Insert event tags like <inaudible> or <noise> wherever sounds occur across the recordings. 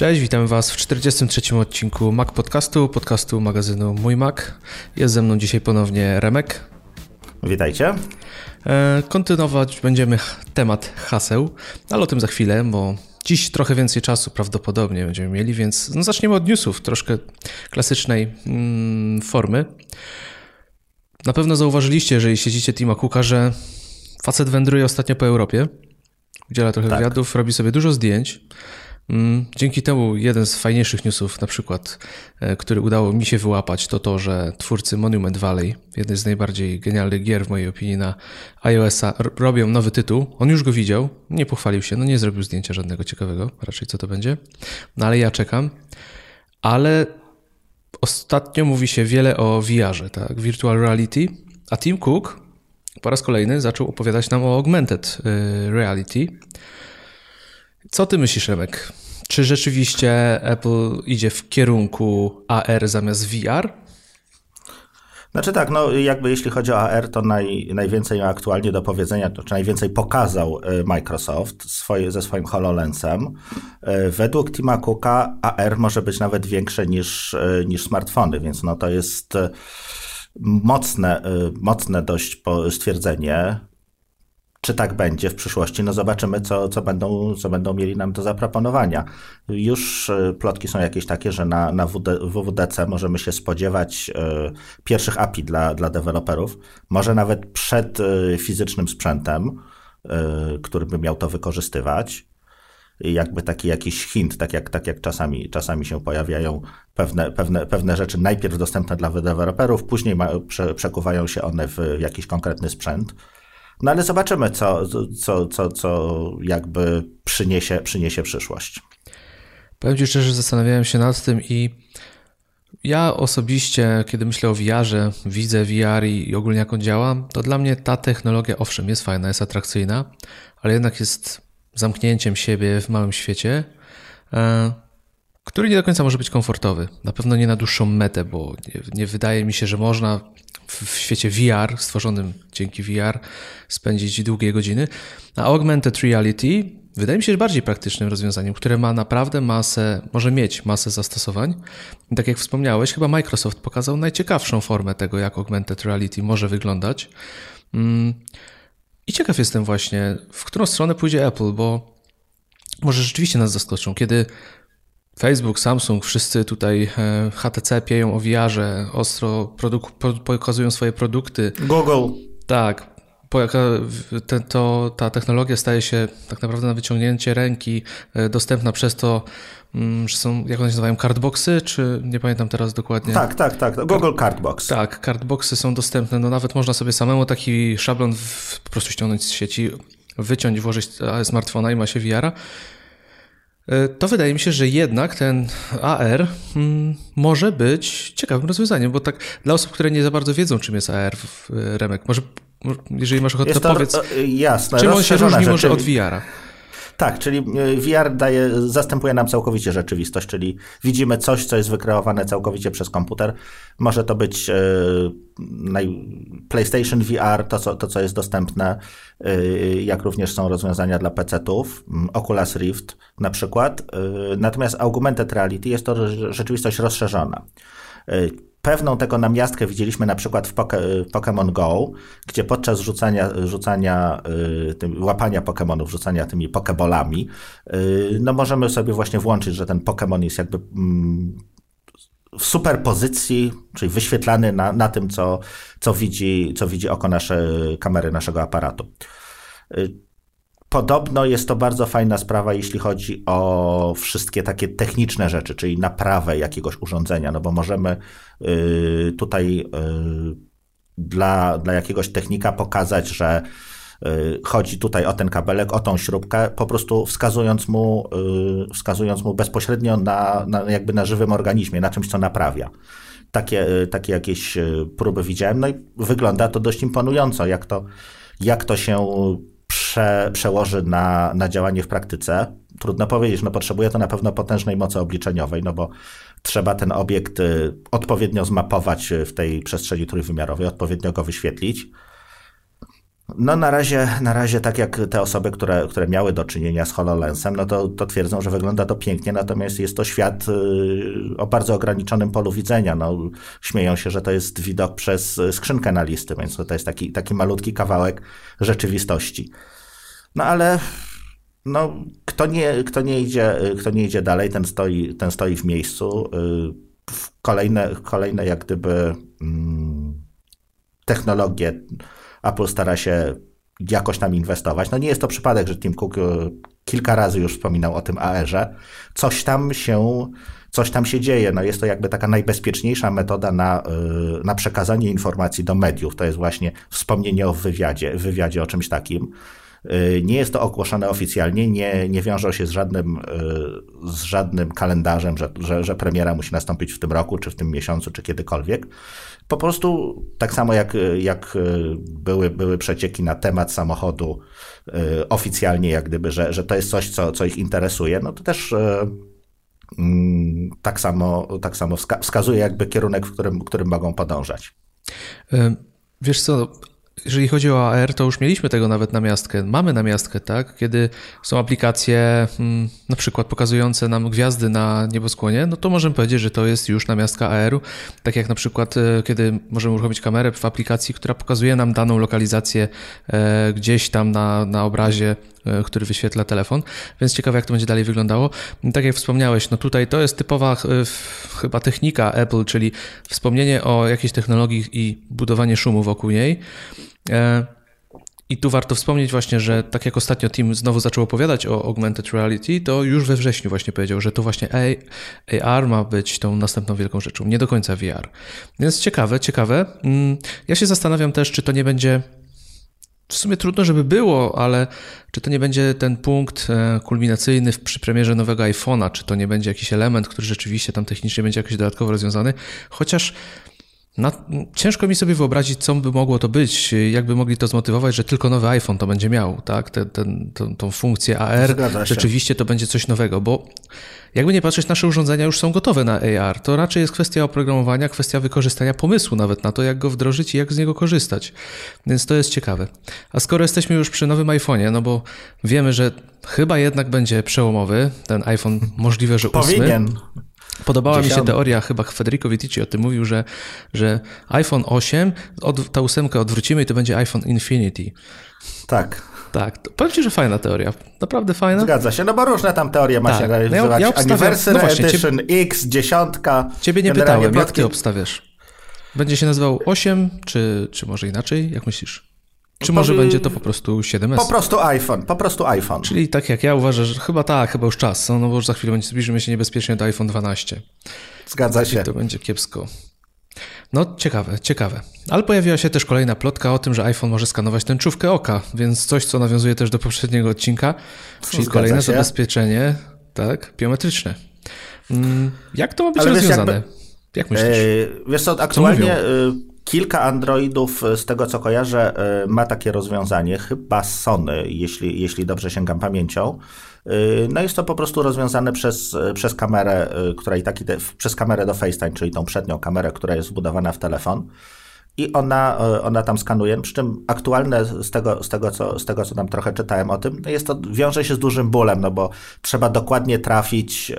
Cześć, witam Was w 43. odcinku Mac Podcastu, podcastu magazynu Mój Mac. Jest ze mną dzisiaj ponownie Remek. Witajcie. E, kontynuować będziemy temat haseł, ale o tym za chwilę, bo dziś trochę więcej czasu prawdopodobnie będziemy mieli, więc no zaczniemy od newsów, troszkę klasycznej mm, formy. Na pewno zauważyliście, jeżeli siedzicie Tima Cooka, że facet wędruje ostatnio po Europie, udziela trochę tak. wywiadów, robi sobie dużo zdjęć. Mm, dzięki temu jeden z fajniejszych newsów, na przykład, e, który udało mi się wyłapać, to to, że twórcy Monument Valley, jednej z najbardziej genialnych gier w mojej opinii na iOS-a, robią nowy tytuł. On już go widział, nie pochwalił się, no nie zrobił zdjęcia żadnego ciekawego, raczej co to będzie. No ale ja czekam. Ale ostatnio mówi się wiele o VR-ze, tak, virtual reality, a Tim Cook po raz kolejny zaczął opowiadać nam o augmented y, reality. Co ty myślisz, Remek? Czy rzeczywiście Apple idzie w kierunku AR zamiast VR? Znaczy tak, no jakby jeśli chodzi o AR, to naj, najwięcej aktualnie do powiedzenia, to czy najwięcej pokazał y, Microsoft swoje, ze swoim HoloLensem. Y, według Tima Cooka AR może być nawet większe niż, y, niż smartfony, więc no to jest mocne, mocne dość stwierdzenie. Czy tak będzie w przyszłości? No zobaczymy, co, co, będą, co będą mieli nam do zaproponowania. Już e, plotki są jakieś takie, że na, na WWDC możemy się spodziewać e, pierwszych API dla, dla deweloperów, może nawet przed e, fizycznym sprzętem, który by miał to wykorzystywać. Jakby taki jakiś hint, tak jak, tak jak czasami, czasami się pojawiają pewne, pewne, pewne rzeczy najpierw dostępne dla deweloperów, później ma, prze, przekuwają się one w jakiś konkretny sprzęt. No ale zobaczymy, co, co, co, co jakby przyniesie, przyniesie przyszłość. Powiem Ci szczerze, zastanawiałem się nad tym i ja osobiście, kiedy myślę o VR-ze, widzę VR i ogólnie jak on działa, to dla mnie ta technologia, owszem, jest fajna, jest atrakcyjna, ale jednak jest zamknięciem siebie w małym świecie, e, który nie do końca może być komfortowy. Na pewno nie na dłuższą metę, bo nie, nie wydaje mi się, że można w świecie VR, stworzonym dzięki VR, spędzić długie godziny. A augmented reality wydaje mi się bardziej praktycznym rozwiązaniem, które ma naprawdę masę, może mieć masę zastosowań. I tak jak wspomniałeś, chyba Microsoft pokazał najciekawszą formę tego, jak augmented reality może wyglądać. Mm. I ciekaw jestem właśnie, w którą stronę pójdzie Apple, bo może rzeczywiście nas zaskoczą, kiedy Facebook, Samsung, wszyscy tutaj e, HTC pieją o VR-ze, ostro pokazują swoje produkty. Google. Tak. Te, to, ta technologia staje się tak naprawdę na wyciągnięcie ręki e, dostępna przez to, mm, że są, jak one się nazywają, cardboxy, czy nie pamiętam teraz dokładnie. Tak, tak, tak. Google Cardbox. Tak, cardboxy są dostępne. No nawet można sobie samemu taki szablon w, po prostu ściągnąć z sieci, wyciąć, włożyć smartfona i ma się VR-a. E, to wydaje mi się, że jednak ten AR hmm, może być ciekawym rozwiązaniem, bo tak dla osób, które nie za bardzo wiedzą, czym jest AR, Remek, może jeżeli masz ochotę, jest to, powiedz, e, jasne, czym on się różni może od VR-a? Tak, czyli e, VR daje, zastępuje nam całkowicie rzeczywistość, czyli widzimy coś, co jest wykreowane całkowicie przez komputer. Może to być e, PlayStation VR, to co, to co jest dostępne, e, jak również są rozwiązania dla PC-ów, Oculus Rift na przykład. Natomiast augmented reality jest to rzeczywistość rozszerzona Pewną tego namiastkę widzieliśmy na przykład w Pokémon Go, gdzie podczas rzucania, rzucania y, tym, łapania Pokémonów, rzucania tymi Pokébolami, y, no możemy sobie właśnie włączyć, że ten Pokémon jest jakby mm, w superpozycji, czyli wyświetlany na, na tym, co, co, widzi, co widzi oko nasze, kamery naszego aparatu. Y, Podobno jest to bardzo fajna sprawa, jeśli chodzi o wszystkie takie techniczne rzeczy, czyli naprawę jakiegoś urządzenia, no bo możemy y, tutaj y, dla, dla jakiegoś technika pokazać, że y, chodzi tutaj o ten kabelek, o tą śrubkę, po prostu wskazując mu, wskazując mu bezpośrednio na, na jakby na żywym organizmie, na czymś, co naprawia. Takie, takie jakieś próby widziałem, no i wygląda to dość imponująco, jak to, jak to się prze, przełoży na, na działanie w praktyce. Trudno powiedzieć, no potrzebuje to na pewno potężnej mocy obliczeniowej, no bo trzeba ten obiekt y, odpowiednio zmapować w tej przestrzeni trójwymiarowej, odpowiednio go wyświetlić. No na razie, na razie tak jak te osoby, które, które miały do czynienia z HoloLensem, no to, to twierdzą, że wygląda to pięknie, natomiast jest to świat y, o bardzo ograniczonym polu widzenia. No, śmieją się, że to jest widok przez skrzynkę na listy, więc to jest taki, taki malutki kawałek rzeczywistości. No ale no, kto, nie, kto, nie idzie, kto nie idzie dalej, ten stoi, ten stoi w miejscu. Y, kolejne, kolejne jak gdyby mm, technologie Apple stara się jakoś tam inwestować. No nie jest to przypadek, że Tim Cook e, kilka razy już wspominał o tym AR-ze. Coś tam się, coś tam się dzieje. No jest to jakby taka najbezpieczniejsza metoda na, e, na przekazanie informacji do mediów. To jest właśnie wspomnienie o wywiadzie, wywiadzie o czymś takim. E, nie jest to ogłoszone oficjalnie, nie, nie wiąże się z żadnym, z żadnym kalendarzem, że, że, że premiera musi nastąpić w tym roku, czy w tym miesiącu, czy kiedykolwiek. Po prostu tak samo jak, jak były, były przecieki na temat samochodu oficjalnie, jak gdyby, że, że to jest coś, co, co ich interesuje, no to też mm, tak samo, tak samo wskazuje jakby kierunek, w którym, którym mogą podążać. Wiesz co, jeżeli chodzi o AR, to już mieliśmy tego nawet na miastkę. Mamy na miastkę, tak? Kiedy są aplikacje hmm, na przykład pokazujące nam gwiazdy na nieboskłonie, no to możemy powiedzieć, że to jest już na miastka AR-u. Tak jak na przykład, e, kiedy możemy uruchomić kamerę w aplikacji, która pokazuje nam daną lokalizację e, gdzieś tam na, na obrazie który wyświetla telefon, więc ciekawe jak to będzie dalej wyglądało. Tak jak wspomniałeś, no tutaj to jest typowa chyba technika Apple, czyli wspomnienie o jakiejś technologii i budowanie szumu wokół niej. E, I tu warto wspomnieć właśnie, że tak jak ostatnio Tim znowu zaczął opowiadać o augmented reality, to już we wrześniu właśnie powiedział, że to właśnie AR ma być tą następną wielką rzeczą, nie do końca VR. Więc ciekawe, ciekawe. Mm, ja się zastanawiam też, czy to nie będzie w sumie trudno, żeby było, ale czy to nie będzie ten punkt e, kulminacyjny przy premierze nowego iPhone'a, czy to nie będzie jakiś element, który rzeczywiście tam technicznie będzie jakoś dodatkowo rozwiązany, chociaż no, ciężko mi sobie wyobrazić, co by mogło to być, jakby mogli to zmotywować, że tylko nowy iPhone to będzie miał, tak? Ten, ten, tą, tą funkcję AR. Rzeczywiście to będzie coś nowego, bo jakby nie patrzeć, nasze urządzenia już są gotowe na AR. To raczej jest kwestia oprogramowania, kwestia wykorzystania pomysłu nawet na to, jak go wdrożyć i jak z niego korzystać. Więc to jest ciekawe. A skoro jesteśmy już przy nowym iPhone'ie, no bo wiemy, że chyba jednak będzie przełomowy, ten iPhone możliwe, że ósmy. Powinien. Podobała mi się teoria, chyba Federico Vitici o tym mówił, że, że iPhone 8, od, ta ósemkę odwrócimy i to będzie iPhone Infinity. Tak. Tak, powiem Ci, że fajna teoria. Naprawdę fajna. Zgadza się, no bo różne tam teorie ma tak. się realizować. No ja, ja Anniversary no właśnie, Edition ciebie, X, dziesiątka. Ciebie nie pytałem, jak Ty obstawiasz? Będzie się nazywał 8, czy, czy może inaczej? Jak myślisz? Czy może będzie to po prostu 7S? Po prostu iPhone, po prostu iPhone. Czyli tak jak ja uważam, że chyba tak, chyba już czas, no bo już za chwilę będzie zbliżymy się niebezpiecznie do iPhone 12. Zgadza się. I to będzie kiepsko. No, ciekawe, ciekawe. Ale pojawiła się też kolejna plotka o tym, że iPhone może skanować tęczówkę oka, więc coś, co nawiązuje też do poprzedniego odcinka, czyli kolejne się. zabezpieczenie, tak, biometryczne. Mm, jak to ma być Ale rozwiązane? Wiesz, jakby, jak myślisz? Wiesz co, aktualnie co Kilka Androidów, e, z tego co kojarzę, e, ma takie rozwiązanie, chyba Sony, jeśli, jeśli dobrze sięgam pamięcią. E, no jest to po prostu rozwiązane przez, przez kamerę, która i taki, przez kamerę do FaceTime, czyli tą przednią kamerę, która jest wbudowana w telefon. I ona, ona tam skanuje, przy czym aktualne z tego, z, tego, co, z tego, co tam trochę czytałem o tym, no jest to, wiąże się z dużym bólem, no bo trzeba dokładnie trafić,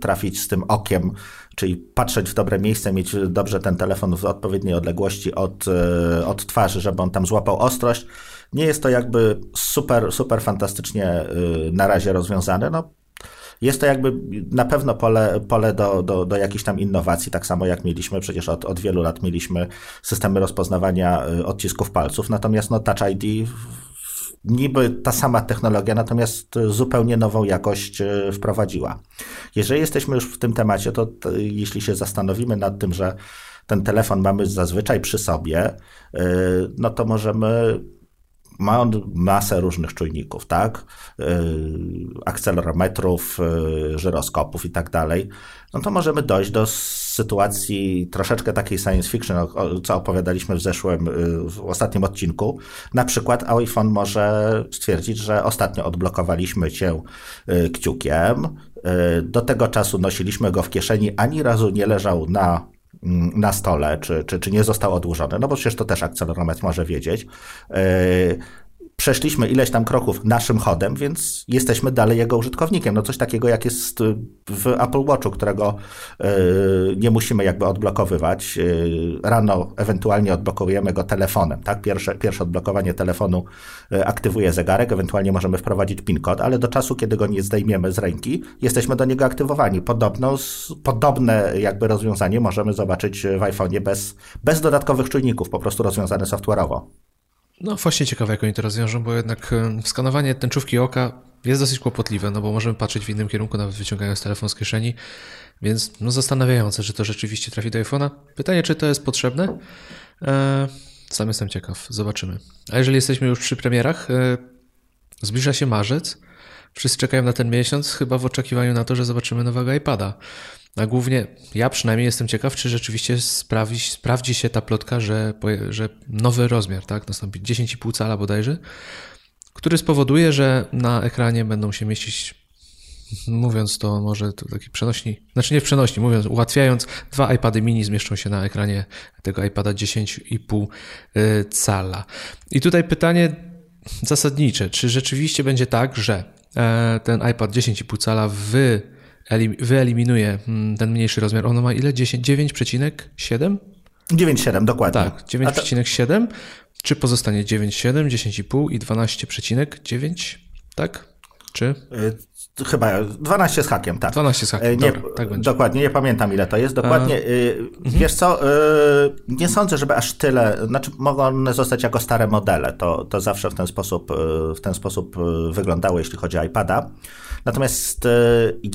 trafić z tym okiem czyli patrzeć w dobre miejsce, mieć dobrze ten telefon w odpowiedniej odległości od, e, od twarzy, żeby on tam złapał ostrość. Nie jest to jakby super, super fantastycznie e, na razie rozwiązane. No, jest to jakby na pewno pole, pole do, do, do jakichś tam innowacji, tak samo jak mieliśmy, przecież od, od wielu lat mieliśmy systemy rozpoznawania e, odcisków palców, natomiast no, Touch ID niby ta sama technologia, natomiast zupełnie nową jakość e, wprowadziła. Jeżeli jesteśmy już w tym temacie, to, jeśli się zastanowimy nad tym, że ten telefon mamy zazwyczaj przy sobie, e, no to możemy ma on masę różnych czujników, tak? E, akcelerometrów, żyroskopów i tak dalej. No to możemy dojść do sytuacji troszeczkę takiej science fiction, co opowiadaliśmy w zeszłym, y, w ostatnim odcinku. Na przykład iPhone może stwierdzić, że ostatnio odblokowaliśmy cię y, kciukiem, y, do tego czasu nosiliśmy go w kieszeni, ani razu nie leżał na mm, na stole, czy, czy, czy nie został odłożony, no bo przecież to też akcelerometr może wiedzieć przeszliśmy ileś tam kroków naszym chodem, więc jesteśmy dalej jego użytkownikiem. No coś takiego jak jest w Apple Watchu, którego yy, nie musimy jakby odblokowywać. Yy, rano ewentualnie odblokujemy go telefonem, tak? Pierwsze, pierwsze odblokowanie telefonu yy, aktywuje zegarek, ewentualnie możemy wprowadzić PIN kod, ale do czasu, kiedy go nie zdejmiemy z ręki, jesteśmy do niego aktywowani. Podobno, podobne jakby rozwiązanie możemy zobaczyć w iPhone'ie bez, bez dodatkowych czujników, po prostu rozwiązane software'owo. No właśnie ciekawe, jak oni to rozwiążą, bo jednak skanowanie tęczówki oka jest dosyć kłopotliwe, no bo możemy patrzeć w innym kierunku, nawet wyciągając telefon z kieszeni, więc no zastanawiające, czy to rzeczywiście trafi do iPhone'a. Pytanie, czy to jest potrzebne? Eee, sam jestem ciekaw, zobaczymy. A jeżeli jesteśmy już przy premierach, e, zbliża się marzec, wszyscy czekają na ten miesiąc, chyba w oczekiwaniu na to, że zobaczymy nowego iPada. A głównie ja przynajmniej jestem ciekaw, czy rzeczywiście sprawdzi, sprawdzi się ta plotka, że, że nowy rozmiar, tak, nastąpi 10,5 cala bodajże, który spowoduje, że na ekranie będą się mieścić, mówiąc to może to taki przenośni, znaczy nie w przenośni, mówiąc, ułatwiając, dwa iPady mini zmieszczą się na ekranie tego iPada 10,5 y, cala. I tutaj pytanie zasadnicze, czy rzeczywiście będzie tak, że e, ten iPad 10,5 cala w wyeliminuje mm, ten mniejszy rozmiar. Ono ma ile? 9,7? 9,7 dokładnie. Tak, 9,7. Czy pozostanie 9,7, 10,5 i 12,9? Tak? Czy? Y, chyba 12 z hakiem, tak. 12 z hakiem, y, nie, Dobra, tak będzie. Dokładnie, nie pamiętam ile to jest. Dokładnie, A... Y, mhm. wiesz co, nie sądzę, żeby aż tyle, znaczy mogą one zostać jako stare modele, to, to zawsze w ten sposób, w ten sposób wyglądało, jeśli chodzi o iPada. Natomiast e,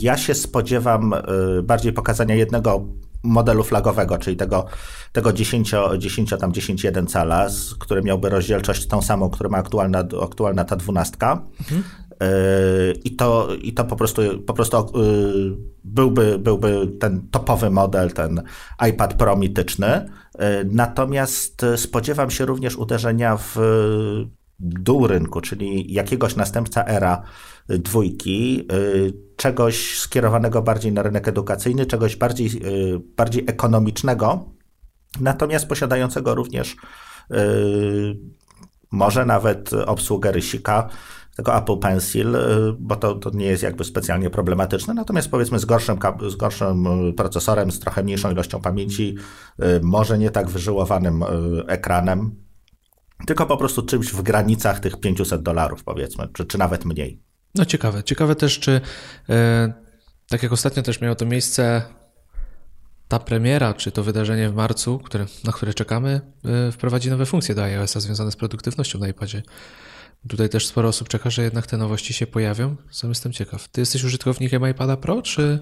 ja się spodziewam e, bardziej pokazania jednego modelu flagowego, czyli tego, tego 10, 10 tam 10,1 cala, który miałby rozdzielczość tą samą, którą ma aktualna, aktualna ta dwunastka. Mhm. E, I to, I to po prostu, po prostu byłby, byłby ten topowy model, ten iPad Pro mityczny. Natomiast spodziewam się również uderzenia w dół rynku, czyli jakiegoś następca era dwójki, y, czegoś skierowanego bardziej na rynek edukacyjny, czegoś bardziej, y, bardziej ekonomicznego, natomiast posiadającego również y, może nawet obsługę rysika, tego Apple Pencil, bo to, to nie jest jakby specjalnie problematyczne, natomiast powiedzmy z gorszym, z gorszym procesorem, z trochę mniejszą ilością pamięci, może nie tak wyżyłowanym ekranem, tylko po prostu czymś w granicach tych 500 dolarów powiedzmy, czy, czy nawet mniej. No ciekawe. Ciekawe też, czy e, tak jak ostatnio też miało to miejsce, ta premiera, czy to wydarzenie w marcu, które, na które czekamy, e, wprowadzi nowe funkcje do iOS-a związane z produktywnością na iPadzie. Tutaj też sporo osób czeka, że jednak te nowości się pojawią. Sam jestem ciekaw. Ty jesteś użytkownikiem iPada Pro, czy...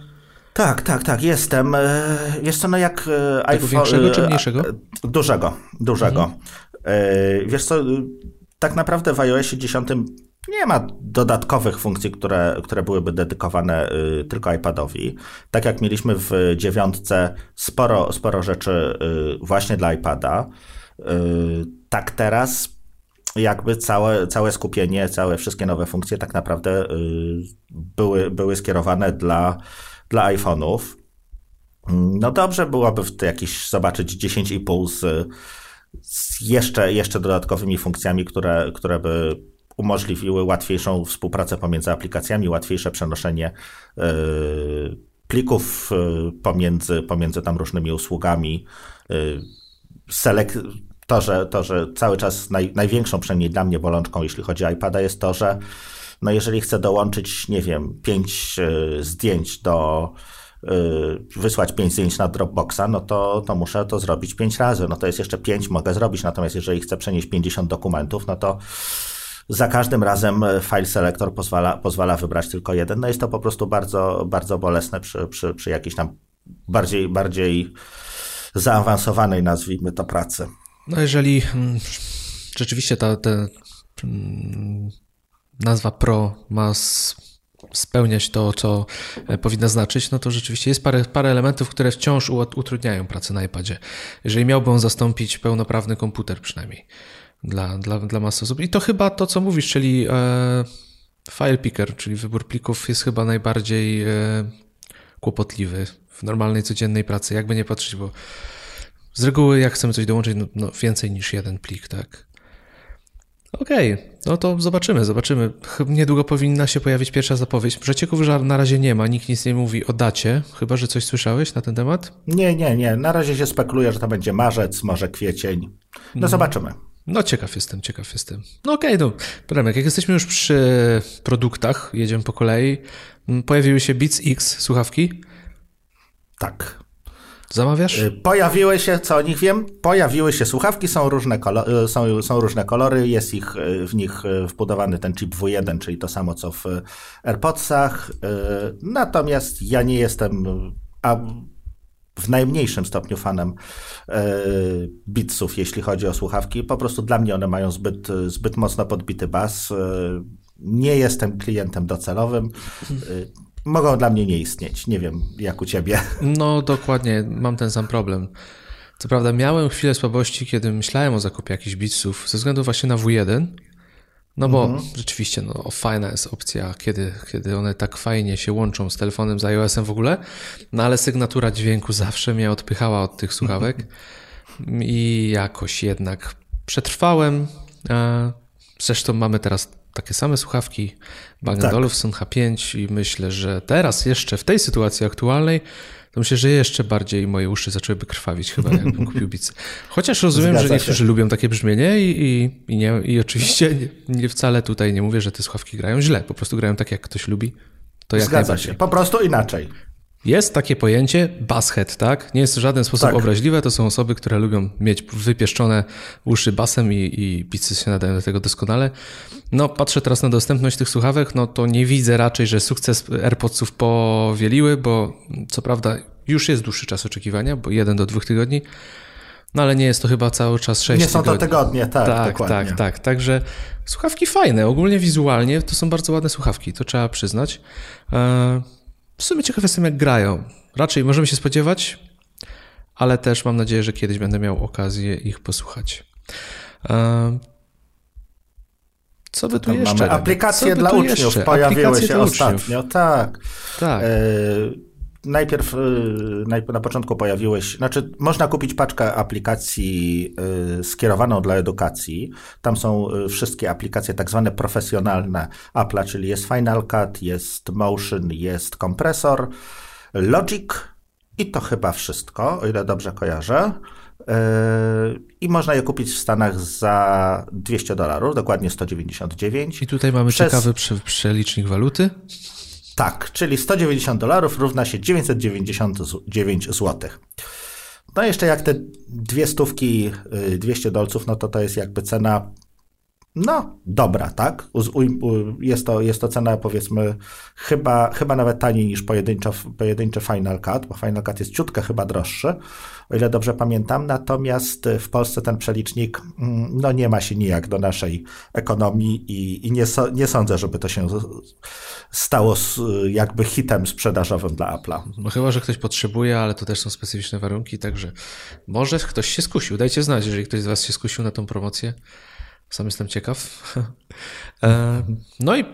Tak, tak, tak, jestem. E, jest to no jak Tego iPhone... większego czy mniejszego? Dużego, dużego. Mhm. Wiesz co, tak naprawdę w iOSie 10 nie ma dodatkowych funkcji, które, które byłyby dedykowane y, tylko iPadowi. Tak jak mieliśmy w dziewiątce sporo, sporo rzeczy y, właśnie dla iPada, y, tak teraz jakby całe, całe skupienie, całe wszystkie nowe funkcje tak naprawdę były, były skierowane dla, dla iPhone'ów. No dobrze byłoby w jakiś zobaczyć 10,5 z, z jeszcze, jeszcze dodatkowymi funkcjami, które, które by umożliwiły łatwiejszą współpracę pomiędzy aplikacjami, łatwiejsze przenoszenie e, plików e, pomiędzy, pomiędzy tam różnymi usługami. Selek to, że, to, że cały czas naj, największą przynajmniej dla mnie bolączką, jeśli chodzi o iPada, jest to, że no jeżeli chcę dołączyć, nie wiem, pięć zdjęć do wysłać pięć zdjęć na Dropboxa, no to, to muszę to zrobić pięć razy. No to jest jeszcze pięć, mogę zrobić, natomiast jeżeli chcę przenieść 50 dokumentów, no to za każdym razem e, file selector pozwala, pozwala wybrać tylko jeden. No jest to po prostu bardzo, bardzo bolesne przy, przy, przy jakiejś tam bardziej, bardziej zaawansowanej, nazwijmy to, pracy. No jeżeli mm, rzeczywiście ta, ta mm, nazwa Pro ma spełniać to, co e, powinna znaczyć, no to rzeczywiście jest parę, parę elementów, które wciąż utrudniają pracę na iPadzie. Jeżeli miałby on zastąpić pełnoprawny komputer przynajmniej dla, dla, dla masy osób. I to chyba to, co mówisz, czyli e, file picker, czyli wybór plików jest chyba najbardziej e, kłopotliwy w normalnej, codziennej pracy, jakby nie patrzeć, bo z reguły jak chcemy coś dołączyć, no, no więcej niż jeden plik, tak? Okej, okay, no to zobaczymy, zobaczymy. Niedługo powinna się pojawić pierwsza zapowiedź. Przecieków na razie nie ma, nikt nic nie mówi o dacie, chyba że coś słyszałeś na ten temat? Nie, nie, nie. Na razie się spekuluje, że to będzie marzec, może kwiecień. No hmm. zobaczymy. No ciekaw jestem, ciekaw jestem. No okej, okay, no jak jesteśmy już przy produktach, jedziemy po kolei, mm, pojawiły się Beats X słuchawki. Tak. Zamawiasz? Y, pojawiły się, co o nich wiem, pojawiły się słuchawki, są różne, kolory, są, są różne kolory, jest ich y, w nich y, wbudowany ten chip W1, czyli to samo co w AirPodsach. Natomiast ja nie jestem a w najmniejszym stopniu fanem Beatsów, jeśli chodzi o słuchawki. Po prostu dla mnie one mają zbyt, zbyt mocno podbity bas. Nie jestem klientem docelowym mogą dla mnie nie istnieć. Nie wiem, jak u ciebie. No dokładnie, mam ten sam problem. Co prawda miałem chwilę słabości, kiedy myślałem o zakupie jakichś bitsów, ze względu właśnie na W1, no bo mhm. rzeczywiście no, fajna jest opcja, kiedy, kiedy one tak fajnie się łączą z telefonem, z iOS-em w ogóle, no ale sygnatura dźwięku zawsze mnie odpychała od tych słuchawek <laughs> i jakoś jednak przetrwałem. Zresztą mamy teraz takie same słuchawki Bang tak. Olufsen H5 i myślę, że teraz jeszcze w tej sytuacji aktualnej to myślę, że jeszcze bardziej moje uszy zaczęłyby krwawić chyba, <laughs> jakbym kupił Beats. Chociaż rozumiem, Zgadza że niektórzy się. lubią takie brzmienie i, i, i, nie, i oczywiście nie, nie, wcale tutaj nie mówię, że te słuchawki grają źle, po prostu grają tak, jak ktoś lubi. To jak Zgadza się, po prostu inaczej. Jest takie pojęcie basshead, tak? Nie jest w żaden sposób tak. obraźliwe. To są osoby, które lubią mieć wypieszczone uszy basem i, i pizzy się nadają do tego doskonale. No, patrzę teraz na dostępność tych słuchawek, no to nie widzę raczej, że sukces AirPodsów powieliły, bo co prawda już jest dłuższy czas oczekiwania, bo jeden do dwóch tygodni, no ale nie jest to chyba cały czas sześć Nie są tygodni. to tygodnie, tak, tak, dokładnie. tak, tak. Także słuchawki fajne, ogólnie wizualnie to są bardzo ładne słuchawki, to trzeba przyznać. W sumie ciekaw jestem, jak grają. Raczej możemy się spodziewać, ale też mam nadzieję, że kiedyś będę miał okazję ich posłuchać. E, co by tu jeszcze? Mamy aplikacje dla uczniów jeszcze? pojawiły aplikacje się ostatnio, tak. tak. E, najpierw e, na początku pojawiły się, znaczy można kupić paczkę aplikacji e, skierowaną dla edukacji. Tam są e, wszystkie aplikacje tak zwane profesjonalne Apple'a, czyli jest Final Cut, jest Motion, jest kompresor, Logic i to chyba wszystko, o ile dobrze kojarzę. I można je kupić w Stanach za 200 dolarów, dokładnie 199. I tutaj mamy Przez... ciekawy przelicznik waluty. Tak, czyli 190 dolarów równa się 999 zł. No jeszcze jak te dwie stówki, 200 y, dolców, no to to jest jakby cena no, dobra, tak? Jest to, jest to cena, powiedzmy, chyba, chyba nawet taniej niż pojedynczo, pojedynczy Final Cut, bo Final Cut jest ciutkę chyba droższy, o ile dobrze pamiętam. Natomiast w Polsce ten przelicznik mm, no, nie ma się nijak do naszej ekonomii i, i nie, so, nie sądzę, żeby to się stało jakby hitem sprzedażowym dla Apple'a. No chyba, że ktoś potrzebuje, ale to też są specyficzne warunki, także może ktoś się skusił. Dajcie znać, jeżeli ktoś z Was się skusił na tą promocję. Sam jestem ciekaw. <laughs> E, no i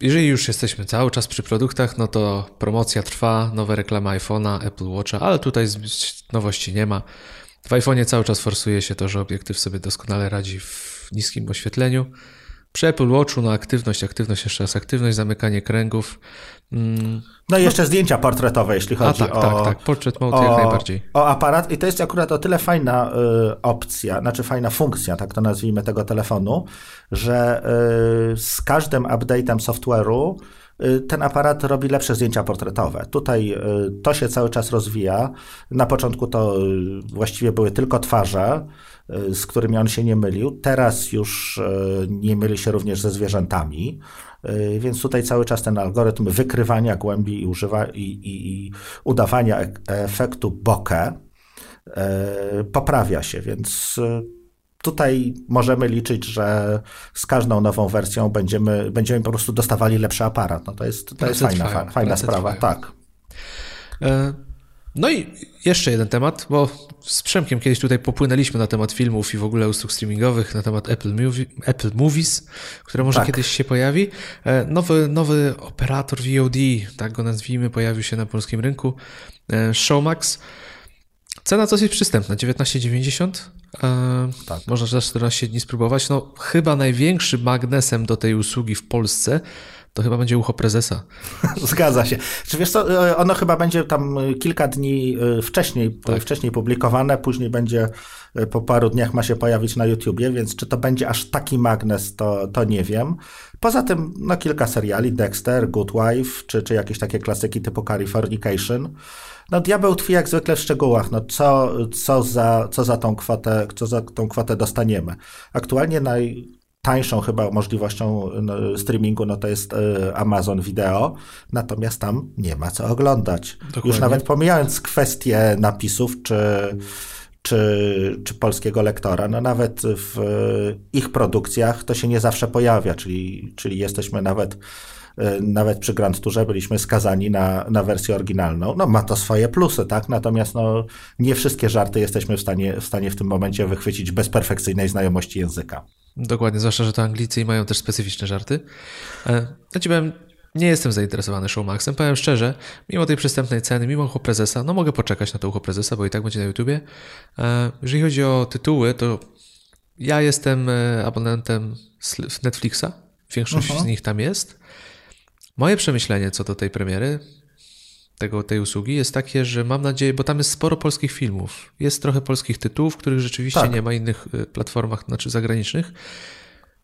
jeżeli już jesteśmy cały czas przy produktach, no to promocja trwa, nowe reklamy iPhone'a, Apple Watcha, ale tutaj nowości nie ma. W iPhone'ie cały czas forsuje się to, że obiektyw sobie doskonale radzi w niskim oświetleniu. Przy Apple Watchu na aktywność, aktywność, jeszcze raz aktywność, zamykanie kręgów. Mm. No i jeszcze no. zdjęcia portretowe, jeśli chodzi A, tak, o... tak, tak, portrait mode o, jak najbardziej. O aparat i to jest akurat o tyle fajna y, opcja, znaczy fajna funkcja, tak to nazwijmy tego telefonu, że y, z każdym update'em software'u y, ten aparat robi lepsze zdjęcia portretowe. Tutaj y, to się cały czas rozwija. Na początku to y, właściwie były tylko twarze, z którymi on się nie mylił. Teraz już nie myli się również ze zwierzętami. Y, więc tutaj cały czas ten algorytm wykrywania głębi i, używa, i, i, i udawania efektu bokeh poprawia się, więc y, tutaj możemy liczyć, że z każdą nową wersją będziemy, będziemy po prostu dostawali lepszy aparat. No to jest, to jest fajna, trwają, fajna sprawa, trwają. tak. No i jeszcze jeden temat, bo z Przemkiem kiedyś tutaj popłynęliśmy na temat filmów i w ogóle usług streamingowych, na temat Apple, Movie, Apple Movies, które może tak. kiedyś się pojawi. E, nowy, nowy operator VOD, tak go nazwijmy, pojawił się na polskim rynku, e, Showmax. Cena dosyć przystępna, 19,90. E, tak. Można za 14 dni spróbować. No, chyba największym magnesem do tej usługi w Polsce to chyba będzie ucho prezesa. <laughs> Zgadza się. Czy wiesz co, e, ono chyba będzie tam kilka dni e, wcześniej, tak. wcześniej publikowane, później będzie po paru dniach ma się pojawić na YouTubie, więc czy to będzie aż taki magnes, to, to nie wiem. Poza tym no, kilka seriali, Dexter, Good Wife, czy, czy jakieś takie klasyki typu Californication. No diabeł tkwi jak zwykle w szczegółach, no co, co, za, co, za tą kwotę, co za tą kwotę dostaniemy. Aktualnie najtańszą chyba możliwością no, streamingu no to jest y, Amazon Video, natomiast tam nie ma co oglądać. Dokładnie. Już nawet pomijając kwestie napisów czy czy, czy polskiego lektora. No nawet w ich produkcjach to się nie zawsze pojawia, czyli, czyli jesteśmy nawet E, nawet przy Grand Tourze byliśmy skazani na, na wersję oryginalną. No ma to swoje plusy, tak? Natomiast no, nie wszystkie żarty jesteśmy w stanie, w stanie w tym momencie wychwycić bez perfekcyjnej znajomości języka. Dokładnie, zwłaszcza, że to Anglicy mają też specyficzne żarty. E, ja ci powiem, nie jestem zainteresowany Showmaxem, powiem szczerze, mimo tej przystępnej ceny, mimo ucho prezesa, no mogę poczekać na to ucho prezesa, bo i tak będzie na YouTubie. E, jeżeli chodzi o tytuły, to ja jestem abonentem Netflixa, większość uh -huh. z nich tam jest. Moje przemyślenie co do tej premiery, tego, tej usługi jest takie, że mam nadzieję, bo tam jest sporo polskich filmów, jest trochę polskich tytułów, których rzeczywiście tak. nie ma innych y, platformach, znaczy zagranicznych.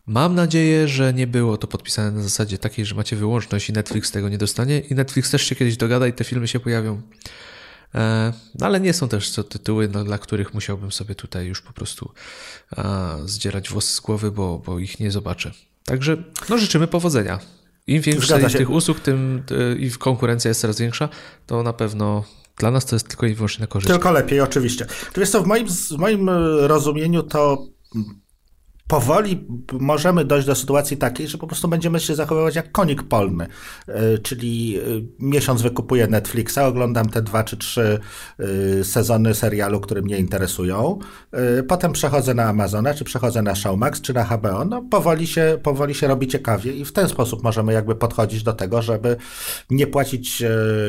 Mam nadzieję, że nie było to podpisane na zasadzie takiej, że macie wyłączność i Netflix tego nie dostanie i Netflix też się kiedyś dogada i te filmy się pojawią. E, no ale nie są też to tytuły, no, dla których musiałbym sobie tutaj już po prostu a, zdzierać włosy z głowy, bo, bo ich nie zobaczę. Także no, życzymy powodzenia. Im więcej tych usług, tym y, i konkurencja jest coraz większa, to na pewno dla nas to jest tylko i wyłącznie na korzyść. Tylko lepiej, oczywiście. To jest to w moim, w moim y, rozumieniu to powoli możemy dojść do sytuacji takiej, że po prostu będziemy się zachowywać jak konik polny. E, czyli e, miesiąc wykupuję Netflixa, oglądam te dwa czy trzy e, sezony serialu, które mnie interesują. Potem przechodzę na Amazona, czy przechodzę na Showmax, czy na HBO. No powoli się, powoli się robi ciekawie i w ten sposób możemy jakby podchodzić do tego, żeby nie płacić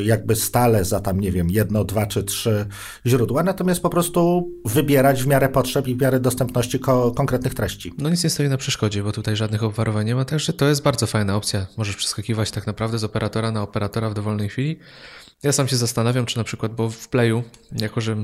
jakby stale za tam, nie wiem, jedno, dwa czy trzy źródła, natomiast po prostu wybierać w miarę potrzeb i w miarę dostępności ko konkretnych treści. No nic nie stoi na przeszkodzie, bo tutaj żadnych obwarowań nie ma, także to jest bardzo fajna opcja. Możesz przeskakiwać tak naprawdę z operatora na operatora w dowolnej chwili. Ja sam się zastanawiam, czy na przykład, bo w Playu, jako że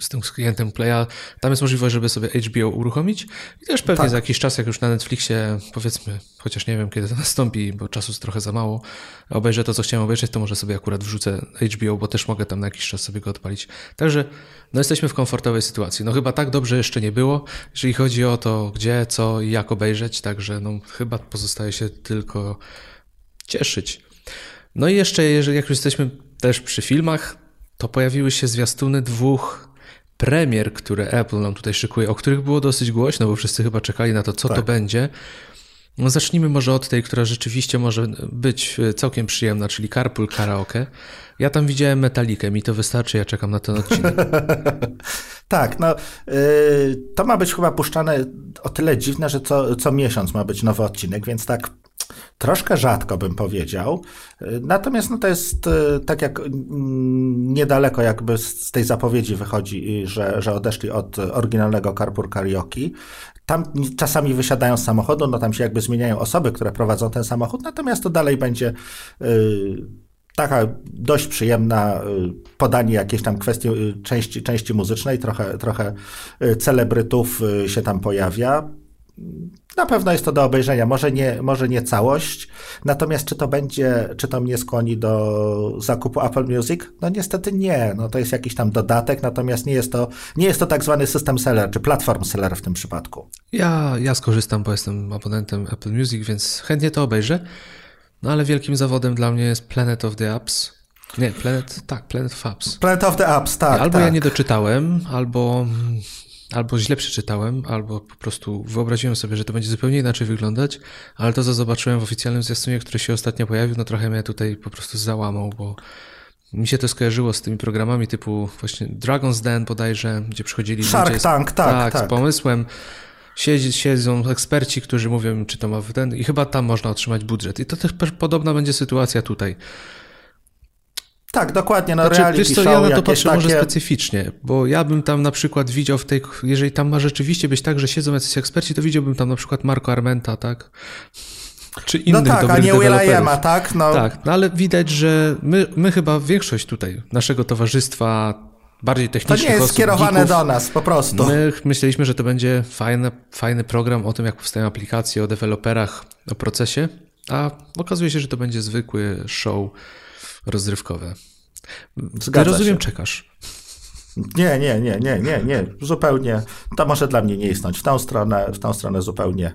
z tym klientem Playa, tam jest możliwość, żeby sobie HBO uruchomić i też pewnie tak. za jakiś czas, jak już na Netflixie, powiedzmy, chociaż nie wiem, kiedy to <laughs> nastąpi, bo czasu jest trochę za mało, obejrzę to, co chciałem obejrzeć, to może sobie akurat wrzucę HBO, bo też mogę tam na jakiś czas sobie go odpalić. Także no jesteśmy w komfortowej sytuacji. No chyba tak dobrze jeszcze nie było, jeżeli chodzi o to, gdzie, co i jak obejrzeć, także no chyba pozostaje się tylko cieszyć. No i jeszcze, jeżeli jak już jesteśmy też przy filmach, to pojawiły się zwiastuny dwóch premier, które Apple nam tutaj szykuje, o których było dosyć głośno, bo wszyscy chyba czekali na to, co tak. to będzie. No zacznijmy może od tej, która rzeczywiście może być całkiem przyjemna, czyli Carpool Karaoke. Ja tam widziałem metalikę, mi to wystarczy, ja czekam na ten odcinek. <laughs> tak, no yy, to ma być chyba puszczane o tyle dziwne, że co, co miesiąc ma być nowy odcinek, więc tak troszkę rzadko bym powiedział. Natomiast no to jest e, tak jak mm, niedaleko jakby z tej zapowiedzi wychodzi, że, że odeszli od oryginalnego Carpur Karaoke. Tam czasami wysiadają z samochodu, no tam się jakby zmieniają osoby, które prowadzą ten samochód, natomiast to dalej będzie e, taka dość przyjemna e, podanie jakiejś tam kwestii części, części muzycznej, trochę, trochę celebrytów się tam pojawia. Na pewno jest to do obejrzenia, może nie, może nie całość, natomiast czy to będzie, czy to mnie skłoni do zakupu Apple Music? No niestety nie, no to jest jakiś tam dodatek, natomiast nie jest to, nie jest to tak zwany system seller, czy platform seller w tym przypadku. Ja, ja skorzystam, bo jestem abonentem Apple Music, więc chętnie to obejrzę, no ale wielkim zawodem dla mnie jest Planet of the Apps. Nie, Planet, tak, Planet of Apps. Planet of the Apps, tak. Albo tak. ja nie doczytałem, albo albo źle przeczytałem, albo po prostu wyobraziłem sobie, że to będzie zupełnie inaczej wyglądać, ale to, co zobaczyłem w oficjalnym zwiastunie, który się ostatnio pojawił, no trochę mnie tutaj po prostu załamał, bo mi się to skojarzyło z tymi programami typu właśnie Dragon's Den bodajże, gdzie przychodzili Shark ludzie z, Tank, tak, tak, tak, z pomysłem. Siedzi, siedzą eksperci, którzy mówią, czy to ma ten, i chyba tam można otrzymać budżet. I to też podobna będzie sytuacja tutaj. Tak, dokładnie. No, znaczy, wiesz co, ja na to patrzę takie... może specyficznie, bo ja bym tam na przykład widział w tej, jeżeli tam ma rzeczywiście być tak, że siedzą jacyś eksperci, to widziałbym tam na przykład Marco Armenta, tak? Czy no innych no tak, a nie Will.i.ama, tak? No. Tak, no ale widać, że my, my chyba większość tutaj naszego towarzystwa bardziej technicznych To nie jest skierowane geeków, do nas, po prostu. My myśleliśmy, że to będzie fajny, fajny program o tym, jak powstają aplikacje, o deweloperach, o procesie, a okazuje się, że to będzie zwykły show rozrywkowe. Zgadza rozumiem, się. czekasz. Nie, nie, nie, nie, nie, nie, zupełnie. To może dla mnie nie istnieć. W tą stronę, w tą stronę zupełnie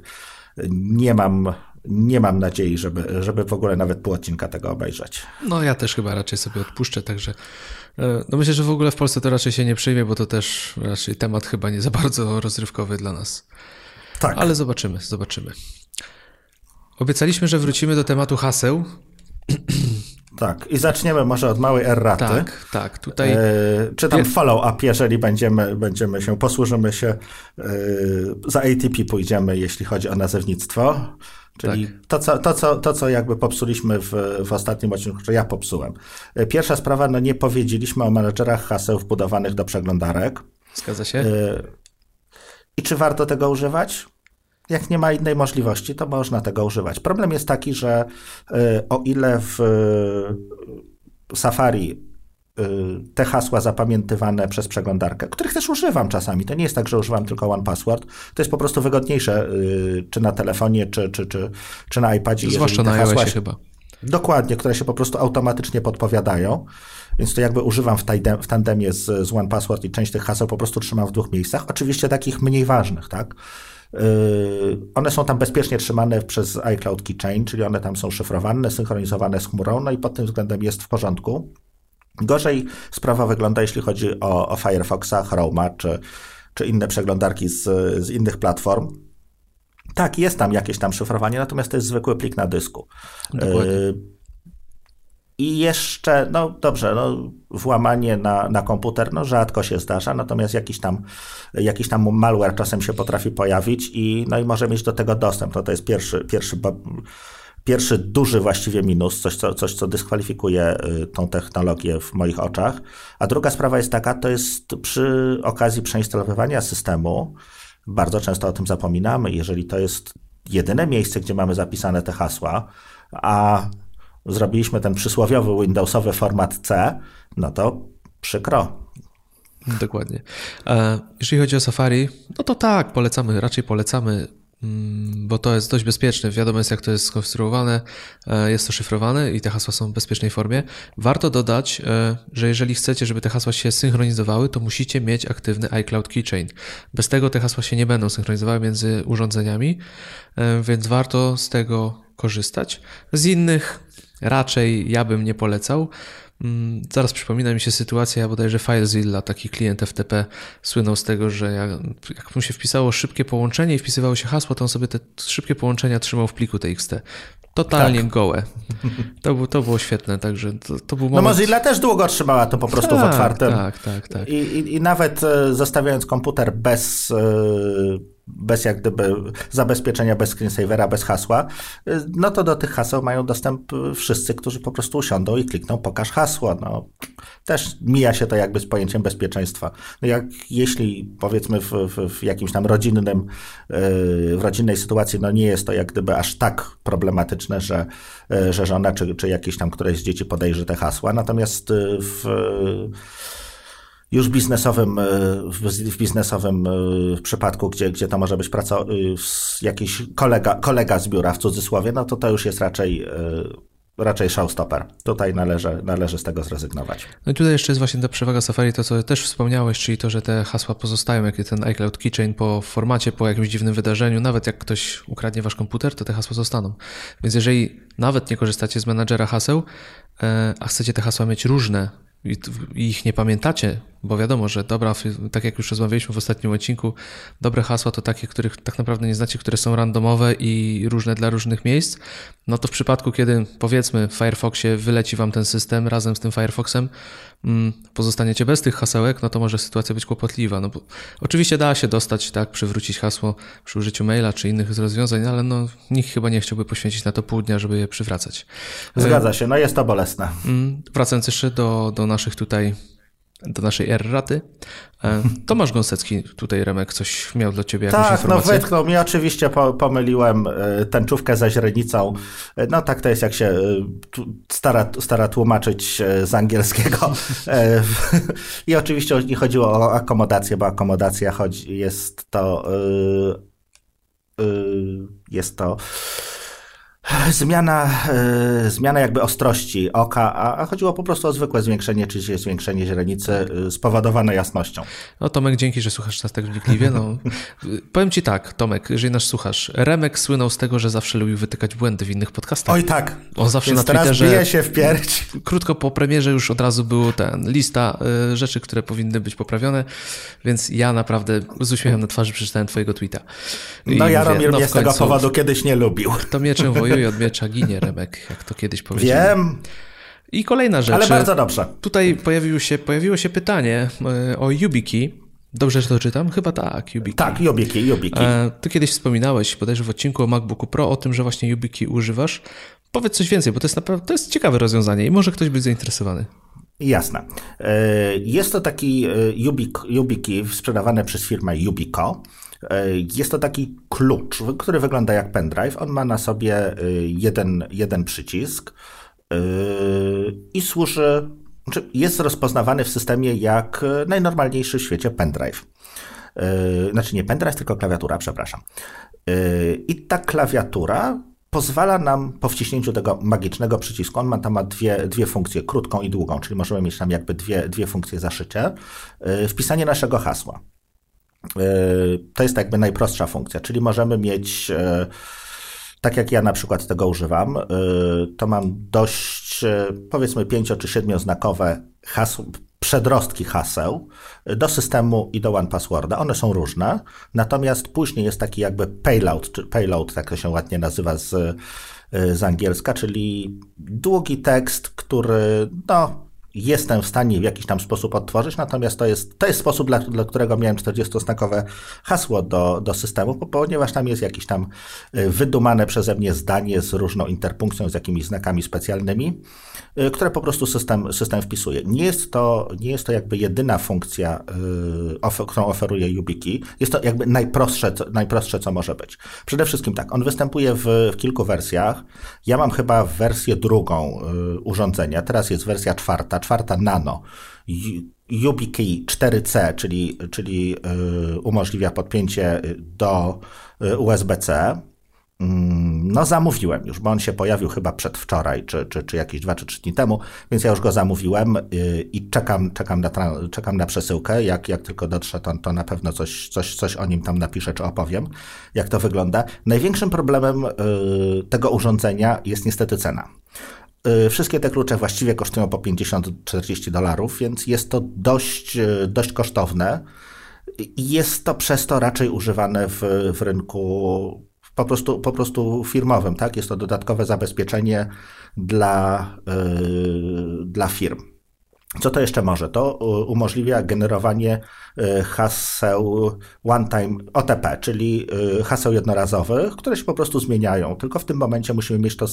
nie mam, nie mam nadziei, żeby, żeby w ogóle nawet pół odcinka tego obejrzeć. No ja też chyba raczej sobie odpuszczę, także e, no myślę, że w ogóle w Polsce to raczej się nie przyjmie, bo to też raczej temat chyba nie za bardzo rozrywkowy dla nas. Tak. Ale zobaczymy, zobaczymy. Obiecaliśmy, że wrócimy do tematu haseł. <clears throat> Tak, i zaczniemy może od małej erraty. Tak, tak, tutaj... E, czy tam follow-up, jeżeli będziemy, będziemy się, posłużymy się, e, za ATP pójdziemy, jeśli chodzi o nazewnictwo. Czyli tak. to, co, to, co, to, co jakby popsuliśmy w, w ostatnim odcinku, że ja popsułem. E, pierwsza sprawa, no nie powiedzieliśmy o menedżerach haseł wbudowanych do przeglądarek. Zgadza się. E, I czy warto tego używać? Jak nie ma innej możliwości, to można tego używać. Problem jest taki, że y, o ile w y, Safari y, te hasła zapamiętywane przez przeglądarkę, których też używam czasami, to nie jest tak, że używam tylko One Password, to jest po prostu wygodniejsze, czy na telefonie, czy, czy, czy, czy na iPadzie. Zwłaszcza na hasła się chyba. Dokładnie, które się po prostu automatycznie podpowiadają. Więc to jakby używam w, tajdem, w tandemie z, z One Password i część tych haseł po prostu trzymam w dwóch miejscach. Oczywiście takich mniej ważnych, tak? Yy, one są tam bezpiecznie trzymane przez iCloud Keychain, czyli one tam są szyfrowane, synchronizowane z chmurą, no i pod tym względem jest w porządku. Gorzej sprawa wygląda, jeśli chodzi o, o Firefoxa, Chroma czy, czy inne przeglądarki z, z innych platform. Tak, jest tam jakieś tam szyfrowanie, natomiast to jest zwykły plik na dysku. Dokładnie. I jeszcze, no dobrze, no, włamanie na, na komputer no, rzadko się zdarza, natomiast jakiś tam, jakiś tam malware czasem się potrafi pojawić i, no, i może mieć do tego dostęp. No, to jest pierwszy, pierwszy, pierwszy duży właściwie minus, coś co, coś, co dyskwalifikuje y, tą technologię w moich oczach. A druga sprawa jest taka, to jest przy okazji przeinstalowywania systemu, bardzo często o tym zapominamy, jeżeli to jest jedyne miejsce, gdzie mamy zapisane te hasła, a zrobiliśmy ten przysłowiowy Windowsowy format C, no to przykro. Dokładnie. Jeżeli chodzi o Safari, no to tak, polecamy, raczej polecamy, mm, bo to jest dość bezpieczne. Wiadomo jest, jak to jest skonstruowane, e, jest to szyfrowane i te hasła są w bezpiecznej formie. Warto dodać, e, że jeżeli chcecie, żeby te hasła się synchronizowały, to musicie mieć aktywny iCloud Keychain. Bez tego te hasła się nie będą synchronizowały między urządzeniami, e, więc warto z tego korzystać. Z innych raczej ja bym nie polecał. Mm, zaraz przypomina mi się sytuacja bodajże FileZilla, taki klient FTP słynął z tego, że jak, jak mu się wpisało szybkie połączenie i wpisywało się hasło, to on sobie te szybkie połączenia trzymał w pliku TXT. Totalnie tak. gołe. To, to było świetne, także to, to był no moment... No Mozilla też długo trzymała to po prostu tak, w otwartym. Tak, tak, tak. I, i, I, nawet e, zostawiając komputer bez e, bez jak gdyby zabezpieczenia, bez screensavera, bez hasła, no to do tych haseł mają dostęp wszyscy, którzy po prostu usiądą i klikną pokaż hasło. No, też mija się to jakby z pojęciem bezpieczeństwa. No jak jeśli powiedzmy w, w, w jakimś tam rodzinnym, w rodzinnej sytuacji, no nie jest to jak gdyby aż tak problematyczne, że, że żona czy, czy jakieś tam któreś z dzieci podejrzy te hasła, natomiast w już biznesowym, e, w biznesowym e, przypadku, gdzie, gdzie to może być praca, e, jakiś kolega, kolega z biura w cudzysłowie, no to to już jest raczej raczej showstopper. Tutaj należy, należy z tego zrezygnować. No i tutaj jeszcze jest właśnie ta przewaga Safari, to co też wspomniałeś, czyli to, że te hasła pozostają, jak ten iCloud Keychain po formacie, po jakimś dziwnym wydarzeniu, nawet jak ktoś ukradnie wasz komputer, to te hasła zostaną. Więc jeżeli nawet nie korzystacie z menadżera haseł, a chcecie te hasła mieć różne, i ich nie pamiętacie bo wiadomo, że dobra, tak jak już rozmawialiśmy w ostatnim odcinku, dobre hasła to takie, których tak naprawdę nie znacie, które są randomowe i różne dla różnych miejsc. No to w przypadku, kiedy powiedzmy w Firefoxie wyleci wam ten system razem z tym Firefoxem, mm, pozostaniecie bez tych hasełek, no to może sytuacja być kłopotliwa. No bo oczywiście da się dostać, tak, przywrócić hasło przy użyciu maila czy innych rozwiązań, ale no nikt chyba nie chciałby poświęcić na to pół dnia, żeby je przywracać. Zgadza się, no jest to bolesne. Mm, wracając jeszcze do, do naszych tutaj do naszej R-raty. E, <laughs> Tomasz Gąsecki, tutaj Remek, coś miał dla ciebie jakąś tak, no informację? Tak, no wytknął mi, oczywiście po, pomyliłem e, tęczówkę za źrenicą. E, no tak to jest, jak się stara, stara tłumaczyć z angielskiego. <laughs> I oczywiście nie chodziło o akomodację, bo akomodacja chodzi, jest to jest to Zmiana, y, zmiana jakby ostrości oka, a, a, chodziło po prostu o zwykłe zwiększenie czy zwiększenie źrenicy y, spowodowane jasnością. No Tomek, dzięki, że słuchasz nas tak wnikliwie. No, <laughs> powiem ci tak, Tomek, jeżeli nas słuchasz, Remek słynął z tego, że zawsze lubił wytykać błędy w innych podcastach. Oj tak. On zawsze Więc na Twitterze... teraz bije się w pierś. <laughs> Krótko po premierze już od razu był ten lista y, rzeczy, które powinny być poprawione, więc ja naprawdę z uśmiechem na twarzy przeczytałem twojego tweeta. I no Jaromir no, mnie z tego powodu kiedyś nie lubił. To mieczem <laughs> wojuje i od miecza ginie, Remek, jak to kiedyś powiedziałem. Wiem. I kolejna rzecz. Ale bardzo dobrze. Tutaj pojawiło się, pojawiło się pytanie e, o YubiKey. Dobrze, że to czytam? Chyba tak, YubiKey. Tak, YubiKey, YubiKey. E, ty kiedyś wspominałeś, bodajże w odcinku o MacBooku Pro, o tym, że właśnie YubiKey używasz. Powiedz coś więcej, bo to jest naprawdę to jest ciekawe rozwiązanie i może ktoś być zainteresowany. Jasne. E, jest to taki YubiKey sprzedawany przez firmę Yubico. E, jest to taki klucz, który wygląda jak pendrive. On ma na sobie e, jeden, jeden przycisk e, i służy, znaczy jest rozpoznawany w systemie jak najnormalniejszy w świecie pendrive. Znaczy nie pendrive, tylko klawiatura, przepraszam. I ta klawiatura pozwala nam po wciśnięciu tego magicznego przycisku, on ma tam ma dwie, dwie funkcje, krótką i długą, czyli możemy mieć tam jakby dwie, dwie funkcje zaszycie, wpisanie naszego hasła. E, to jest jakby najprostsza funkcja, czyli możemy mieć, e, tak jak ja na przykład tego używam, e, to mam dość powiedzmy pięcio czy siedmioznakowe hasło, przedrostki haseł do systemu i do One Passworda. One są różne, natomiast później jest taki jakby payload, czy payload, tak to się ładnie nazywa z, z angielska, czyli długi tekst, który no, jestem w stanie w jakiś tam sposób odtworzyć, natomiast to jest, to jest sposób, dla, dla którego miałem 40-znakowe hasło do, do systemu, ponieważ tam jest jakieś tam y, wydumane przeze mnie zdanie z różną interpunkcją, z jakimiś znakami specjalnymi, y, które po prostu system, system wpisuje. Nie jest, to, nie jest to jakby jedyna funkcja, y, którą oferuje YubiKey. Jest to jakby najprostsze, najprostsze, co może być. Przede wszystkim tak, on występuje w, w kilku wersjach. Ja mam chyba wersję drugą urządzenia, teraz jest wersja czwarta, czwarta nano, YubiKey 4C, czyli, czyli y, umożliwia podpięcie do y, USB-C. Mm, no, zamówiłem już, bo on się pojawił chyba przedwczoraj, czy, czy, czy jakieś dwa czy trzy dni temu, więc ja już go zamówiłem y, i czekam, czekam, na, czekam na przesyłkę. Jak, jak tylko dotrze, to, to na pewno coś, coś, coś o nim tam napiszę, czy opowiem, jak to wygląda. Największym problemem tego urządzenia jest niestety cena. Y, wszystkie te klucze właściwie kosztują po 50-40 dolarów, więc jest to dość, y, dość kosztowne. Jest to przez to raczej używane w, w rynku po prostu, po prostu firmowym. Tak? Jest to dodatkowe zabezpieczenie dla, yy, dla firm. Co to jeszcze może? To umożliwia generowanie y, haseł one-time OTP, czyli y, haseł jednorazowych, które się po prostu zmieniają. Tylko w tym momencie musimy mieć to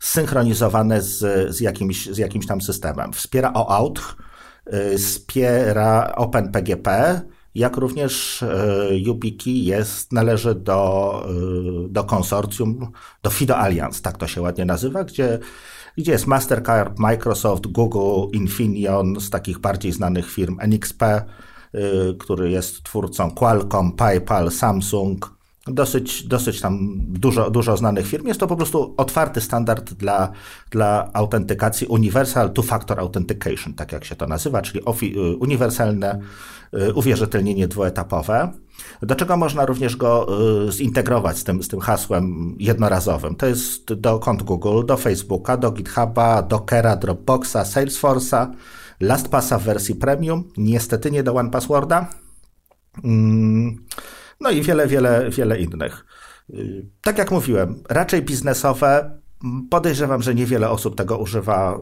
zsynchronizowane z, z, jakimś, z jakimś tam systemem. Wspiera OAuth, y, wspiera OpenPGP, jak również YubiKey jest, należy do, do konsorcjum, do FIDO Alliance, tak to się ładnie nazywa, gdzie gdzie jest Mastercard, Microsoft, Google, Infineon z takich bardziej znanych firm, NXP, y, który jest twórcą Qualcomm, PayPal, Samsung, dosyć, dosyć tam dużo, dużo znanych firm. Jest to po prostu otwarty standard dla, dla autentykacji, Universal Two-Factor Authentication, tak jak się to nazywa, czyli y, uniwersalne uwierzytelnienie dwuetapowe do czego można również go y, zintegrować z tym, z tym hasłem jednorazowym. To jest do kont Google, do Facebooka, do GitHuba, Dockera, Dropboxa, Salesforce'a, LastPassa w wersji premium, niestety nie do OnePassworda. Mm, no i wiele, wiele, wiele innych. Y, tak jak mówiłem, raczej biznesowe. Podejrzewam, że niewiele osób tego używa y,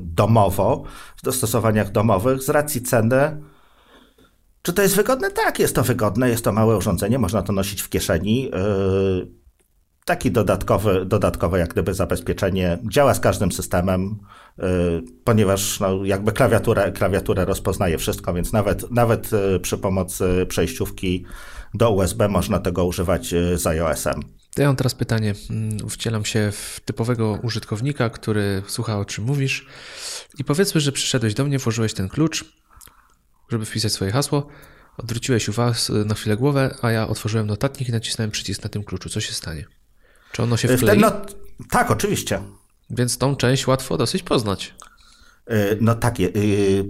domowo, w dostosowaniach domowych, z racji ceny. Czy to jest wygodne? Tak, jest to wygodne, jest to małe urządzenie, można to nosić w kieszeni. Y, taki dodatkowy, dodatkowe jak gdyby zabezpieczenie. Działa z każdym systemem, y, ponieważ no, jakby klawiaturę, klawiaturę rozpoznaje wszystko, więc nawet, nawet y, przy pomocy przejściówki do USB można tego używać y, z iOS-em. Ja mam teraz pytanie. Mm, wcielam się w typowego użytkownika, który słucha o czym mówisz i powiedzmy, że przyszedłeś do mnie, włożyłeś ten klucz, żeby wpisać swoje hasło, odwróciłeś uwagę na chwilę głowę, a ja otworzyłem notatnik i nacisnąłem przycisk na tym kluczu. Co się stanie? Czy ono się wklei? No, tak, oczywiście. Więc tą część łatwo dosyć poznać. Y, no tak, y,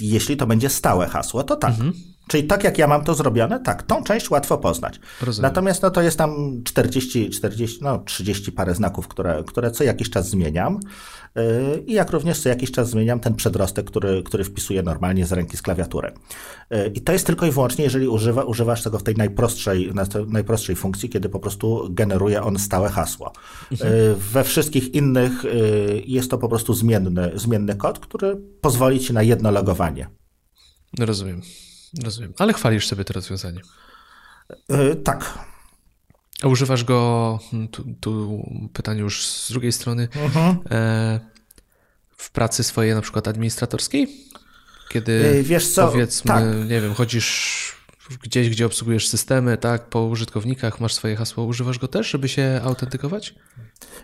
jeśli to będzie stałe hasło, to tak. Mhm. Czyli tak jak ja mam to zrobione, tak, tą część łatwo poznać. Rozumiem. Natomiast no, to jest tam 40, 40, no 30 parę znaków, które, które co jakiś czas zmieniam. Yy, I jak również co jakiś czas zmieniam ten przedrostek, który, który wpisuję normalnie z ręki z klawiatury. Yy, I to jest tylko i wyłącznie, jeżeli używa, używasz tego w tej najprostszej, najprostszej funkcji, kiedy po prostu generuje on stałe hasło. Mhm. Yy, we wszystkich innych jest to po prostu zmienny, zmienny kod, który pozwoli ci na jedno logowanie. Rozumiem. Rozumiem. Ale chwalisz sobie to rozwiązanie. Yy, tak. A używasz go, hmm, tu, tu, pytanie już z drugiej strony, uh-huh. e, w pracy swojej na przykład administratorskiej? Kiedy yy, Wiesz co? powiedzmy, tak. nie wiem, chodzisz gdzieś, gdzie obsługujesz systemy, tak, po użytkownikach, masz swoje hasło, używasz go też, żeby się autentykować?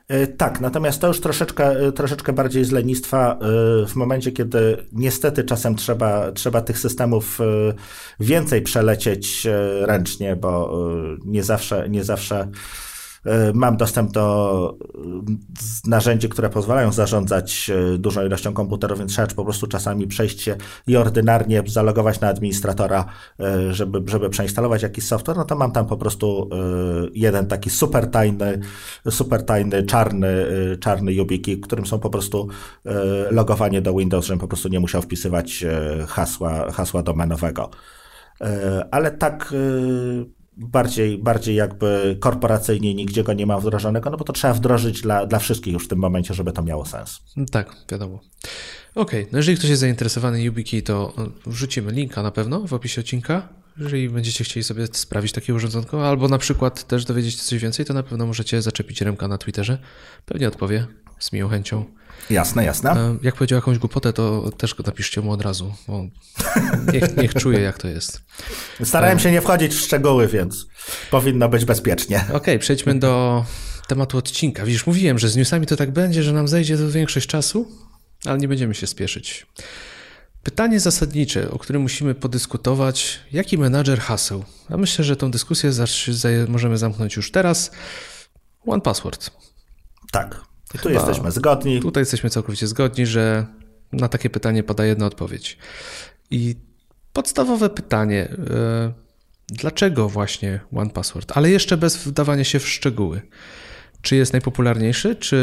E, tak, natomiast to już troszeczkę, e, troszeczkę bardziej z lenistwa e, w momencie, kiedy niestety czasem trzeba, trzeba tych systemów więcej przelecieć ręcznie, bo nie zawsze, nie zawsze mam dostęp do e, narzędzi, które pozwalają zarządzać e, dużą ilością komputerów, więc trzeba po prostu czasami przejść się i ordynarnie zalogować na administratora, żeby, żeby przeinstalować jakiś software, no to mam tam po prostu jeden taki super tajny, super tajny, czarny, czarny YubiKey, którym są po prostu logowanie do Windows, żebym po prostu nie musiał wpisywać hasła, hasła domenowego. Ale tak bardziej, bardziej jakby korporacyjnie nigdzie go nie ma wdrożonego, no bo to trzeba wdrożyć dla, dla wszystkich już w tym momencie, żeby to miało sens. Tak, wiadomo. Okej, okay. no jeżeli ktoś jest zainteresowany YubiKey, to wrzucimy linka na pewno w opisie odcinka. Jeżeli będziecie chcieli sobie sprawić takie urządzonko, albo na przykład też dowiedzieć się coś więcej, to na pewno możecie zaczepić Remka na Twitterze. Pewnie odpowie z miłą chęcią. Jasne, jasne. E, jak powiedział jakąś głupotę, to też go napiszcie mu od razu, bo niech, niech czuje, jak to jest. Starałem się nie wchodzić w szczegóły, więc powinno być bezpiecznie. Okej, okay, przejdźmy do tematu odcinka. Widzisz, mówiłem, że z newsami to tak będzie, że nam zejdzie to większość czasu, ale nie będziemy się spieszyć. Pytanie zasadnicze, o którym musimy podyskutować, jaki menadżer haseł? A myślę, że tą dyskusję możemy zamknąć już teraz. One Password. Tak. I tu jesteśmy zgodni. Tutaj jesteśmy całkowicie zgodni, że na takie pytanie pada jedna odpowiedź. I podstawowe pytanie, e, dlaczego właśnie One Password? Ale jeszcze bez wdawania się w szczegóły. Czy jest najpopularniejszy, czy,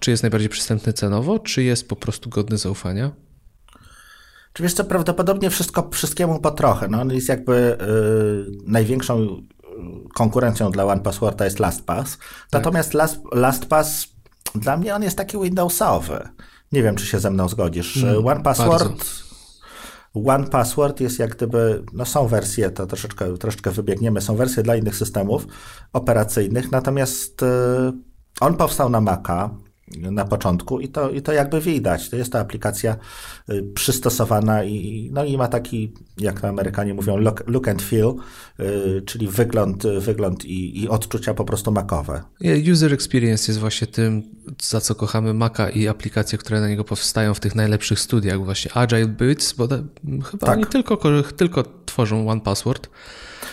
czy jest najbardziej przystępny cenowo, czy jest po prostu godny zaufania? Czy wiesz co, prawdopodobnie wszystko, wszystkiemu po trochę. No, on jest jakby yy, największą konkurencją dla OnePassworda jest LastPass. Tak. Natomiast Last, LastPass dla mnie on jest taki Windowsowy. Nie wiem, czy się ze mną zgodzisz. Mm, OnePassword One Password jest jak gdyby, no są wersje, to troszeczkę, troszeczkę wybiegniemy, są wersje dla innych systemów operacyjnych, natomiast y, on powstał na Maca, na początku i to, i to jakby widać. To jest to aplikacja y, przystosowana i, no i ma taki, jak to Amerykanie mówią, look, look and feel, y, czyli wygląd, wygląd i, i odczucia po prostu makowe. User experience jest właśnie tym, za co kochamy Maca i aplikacje, które na niego powstają w tych najlepszych studiach, właśnie Agile Bits, bo chyba tak. oni tylko, tylko tworzą One Password.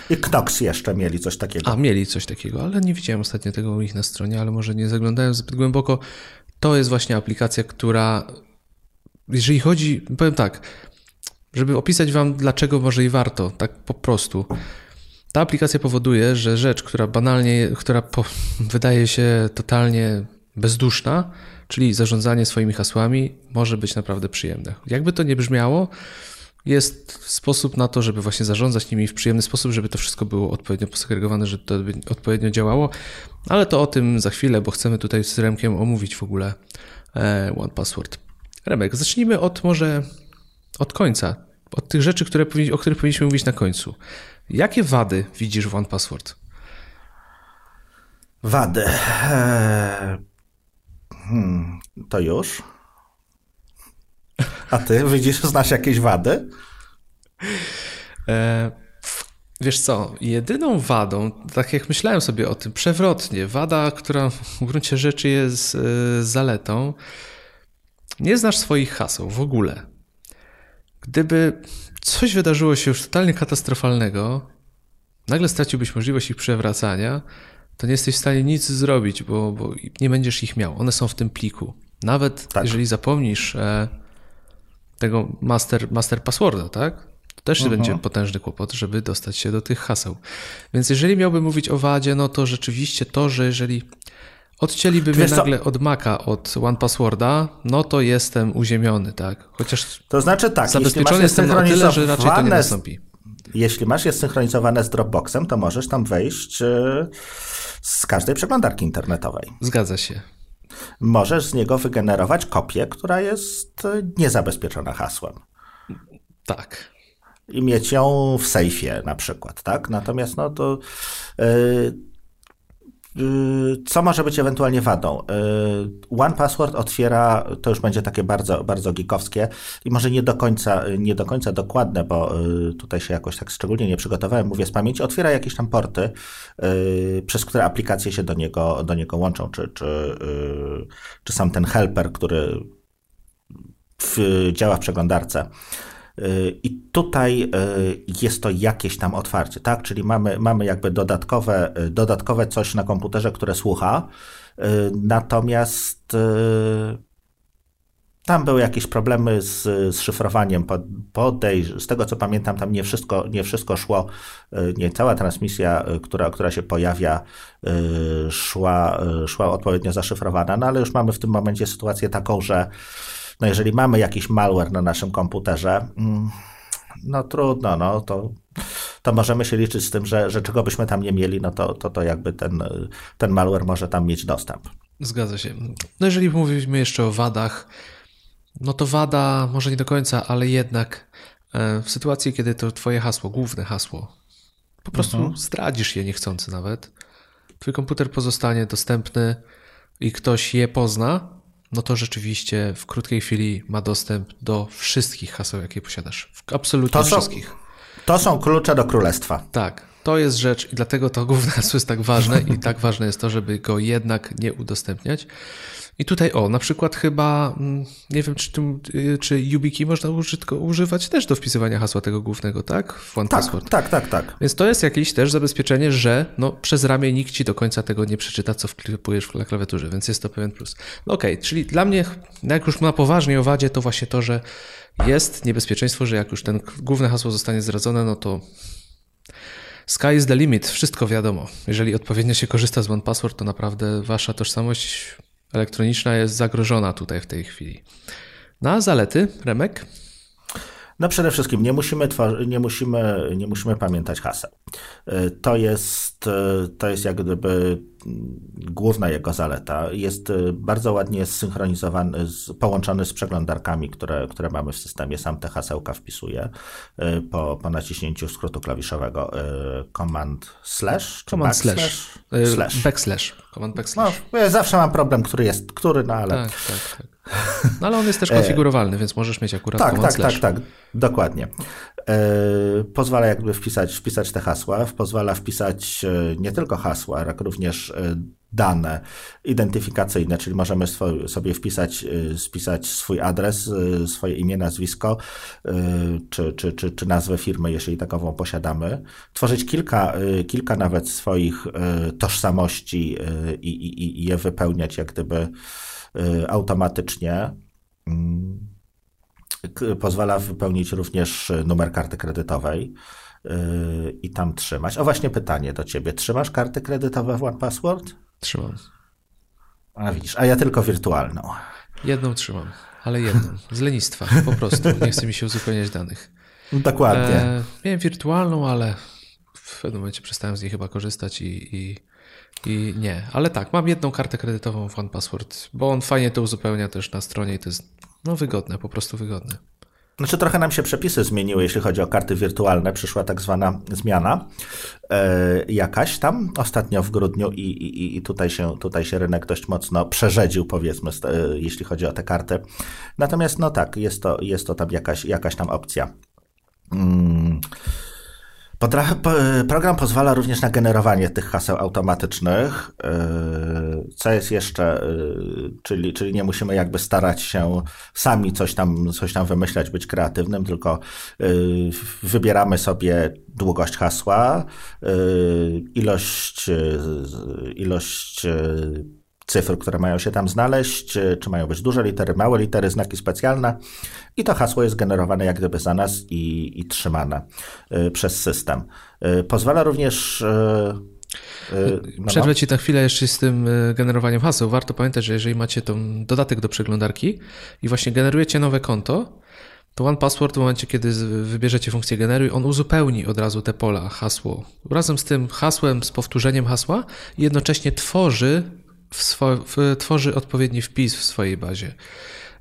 I Knox jeszcze mieli coś takiego. A, mieli coś takiego, ale nie widziałem ostatnio tego u nich na stronie, ale może nie zaglądałem zbyt głęboko. To jest właśnie aplikacja, która, jeżeli chodzi, powiem tak, żeby opisać Wam, dlaczego może i warto, tak po prostu. Ta aplikacja powoduje, że rzecz, która banalnie, która po, <laughs> wydaje się totalnie bezduszna, czyli zarządzanie swoimi hasłami może być naprawdę przyjemne. Jakby to nie brzmiało, jest sposób na to, żeby właśnie zarządzać nimi w przyjemny sposób, żeby to wszystko było odpowiednio posegregowane, żeby to odpowiednio działało, ale to o tym za chwilę, bo chcemy tutaj z Remkiem omówić w ogóle e, One Password. Remek, zacznijmy od może od końca, od tych rzeczy, które, o których powinniśmy mówić na końcu. Jakie wady widzisz w One Password? Wady. Eee, hmm, to już. A ty widzisz, znasz jakieś wady? E, wiesz co, jedyną wadą, tak jak myślałem sobie o tym przewrotnie, wada, która w gruncie rzeczy jest e, zaletą, nie znasz swoich haseł w ogóle. Gdyby coś wydarzyło się już totalnie katastrofalnego, nagle straciłbyś możliwość ich przewracania, to nie jesteś w stanie nic zrobić, bo, bo nie będziesz ich miał. One są w tym pliku. Nawet tak. jeżeli zapomnisz e, tego master, master passworda, tak? To też uh-huh. będzie potężny kłopot, żeby dostać się do tych haseł. Więc jeżeli miałbym mówić o wadzie, no to rzeczywiście to, że jeżeli odcięliby mnie nagle od Maca, od One Passworda, no to jestem uziemiony, tak? Chociaż to znaczy tak, zabezpieczony jestem na tyle, że raczej to nie nastąpi. Jeśli masz je synchronizowane z Dropboxem, to możesz tam wejść e, z każdej przeglądarki internetowej. Zgadza się. Możesz z niego wygenerować kopię, która jest niezabezpieczona hasłem. Tak. I mieć ją w sejfie na przykład, tak? Natomiast no to yy, co może być ewentualnie wadą? Y, One Password otwiera, to już będzie takie bardzo, bardzo geekowskie i może nie do końca, nie do końca dokładne, bo y, tutaj się jakoś tak szczególnie nie przygotowałem, mówię z pamięci, otwiera jakieś tam porty, przez które aplikacje się do niego, do niego łączą, czy, czy, czy sam ten helper, który w, działa w przeglądarce i tutaj y, jest to jakieś tam otwarcie, tak? Czyli mamy, mamy jakby dodatkowe, y, dodatkowe coś na komputerze, które słucha, y, natomiast tam były jakieś problemy z, z szyfrowaniem. Podej, z tego co pamiętam, tam nie wszystko, nie wszystko szło, nie cała transmisja, która, która się pojawia, szła, szła odpowiednio zaszyfrowana, no ale już mamy w tym momencie sytuację taką, że no jeżeli mamy jakiś malware na naszym komputerze, mm, no trudno, no to, to możemy się liczyć z tym, że, że czego byśmy tam nie mieli, no to, to, to jakby ten, ten malware może tam mieć dostęp. Zgadza się. No jeżeli mówimy jeszcze o wadach, no to wada może nie do końca, ale jednak e, w sytuacji, kiedy to twoje hasło, główne hasło, po prostu mhm. zdradzisz je niechcący nawet, twój komputer pozostanie dostępny i ktoś je pozna, no to rzeczywiście w krótkiej chwili ma dostęp do wszystkich haseł, jakie posiadasz. Absolutnie to są, wszystkich. To są klucze do królestwa. Tak, to jest rzecz i dlatego to główne hasło jest tak ważne i tak ważne jest to, żeby go jednak nie udostępniać. I tutaj o, na przykład chyba, mm, nie wiem, czy, y, czy YubiKey można użytko, używać też do wpisywania hasła tego głównego, tak? W tak, tak, tak, tak. Więc to jest jakieś też zabezpieczenie, że no, przez ramię nikt ci do końca tego nie przeczyta, co wklepujesz na klawiaturze, więc jest to pewien plus. No okej, okay, czyli dla mnie, jak już na poważnie o wadzie, to właśnie to, że jest niebezpieczeństwo, że jak już ten główne hasło zostanie zdradzone, no to Sky is the limit, wszystko wiadomo. Jeżeli odpowiednio się korzysta z OnePassword, to naprawdę wasza tożsamość elektroniczna jest zagrożona tutaj w tej chwili. Na zalety, Remek? No przede wszystkim nie musimy, nie musimy, nie musimy pamiętać haseł. Y, to jest, y, to jest jak gdyby mm, główna jego zaleta. Jest y, bardzo ładnie zsynchronizowany, połączony z przeglądarkami, które, które mamy w systemie. Sam te hasełka wpisuje po, po naciśnięciu skrótu klawiszowego command slash command slash, slash. backslash. Command backslash. No, ja zawsze mam problem, który jest który, no ale... Tak, tak, tak. No ale on jest też konfigurowalny, więc możesz mieć akurat tak, tak, tak, tak, dokładnie. E, pozwala jakby wpisać, wpisać te hasła, pozwala wpisać e, nie tylko hasła, jak również e, dane identyfikacyjne, czyli możemy sobie wpisać, spisać swój adres, swoje imię, nazwisko, czy, czy, czy, czy nazwę firmy, jeżeli takową posiadamy. Tworzyć kilka, kilka nawet swoich tożsamości i, i, i je wypełniać jak gdyby Y, automatycznie. Mm, pozwala wypełnić również numer karty kredytowej y, i tam trzymać. O właśnie pytanie do ciebie. Trzymasz karty kredytowe w OnePassword? Trzymam. A widzisz, a ja tylko wirtualną. Jedną trzymam, ale jedną. Z lenistwa po prostu. Nie chce mi się uzupełniać danych. Dokładnie. E, miałem wirtualną, ale w pewnym momencie przestałem z niej chyba korzystać i, i, i nie. Ale tak, mam jedną kartę kredytową w OnePassword, bo on fajnie to uzupełnia też na stronie i to jest no, wygodne, po prostu wygodne. Znaczy trochę nam się przepisy zmieniły, jeśli chodzi o karty wirtualne. Przyszła tak zwana zmiana e, jakaś tam ostatnio w grudniu i, i, i tutaj, się, tutaj się rynek dość mocno przerzedził, powiedzmy, e, jeśli chodzi o te karty. Natomiast no tak, jest to, jest to tam jakaś, jakaś tam opcja. Mm. Program pozwala również na generowanie tych haseł automatycznych, yy, co jest jeszcze, yy, czyli, czyli nie musimy jakby starać się sami coś tam, coś tam wymyślać, być kreatywnym, tylko yy, wybieramy sobie długość hasła, ilość, ilość cyfr, które mają się tam znaleźć, czy mają być duże litery, małe litery, znaki specjalne i to hasło jest generowane jak gdyby za nas i, i trzymane y, przez system. Y, pozwala również no Przerwę no. Ci na chwilę jeszcze z tym generowaniem haseł. Warto pamiętać, że jeżeli macie tą dodatek do przeglądarki i właśnie generujecie nowe konto, to One Password w momencie, kiedy wybierzecie funkcję generuj, on uzupełni od razu te pola, hasło. Razem z tym hasłem, z powtórzeniem hasła jednocześnie tworzy w tworzy odpowiedni wpis w swojej bazie.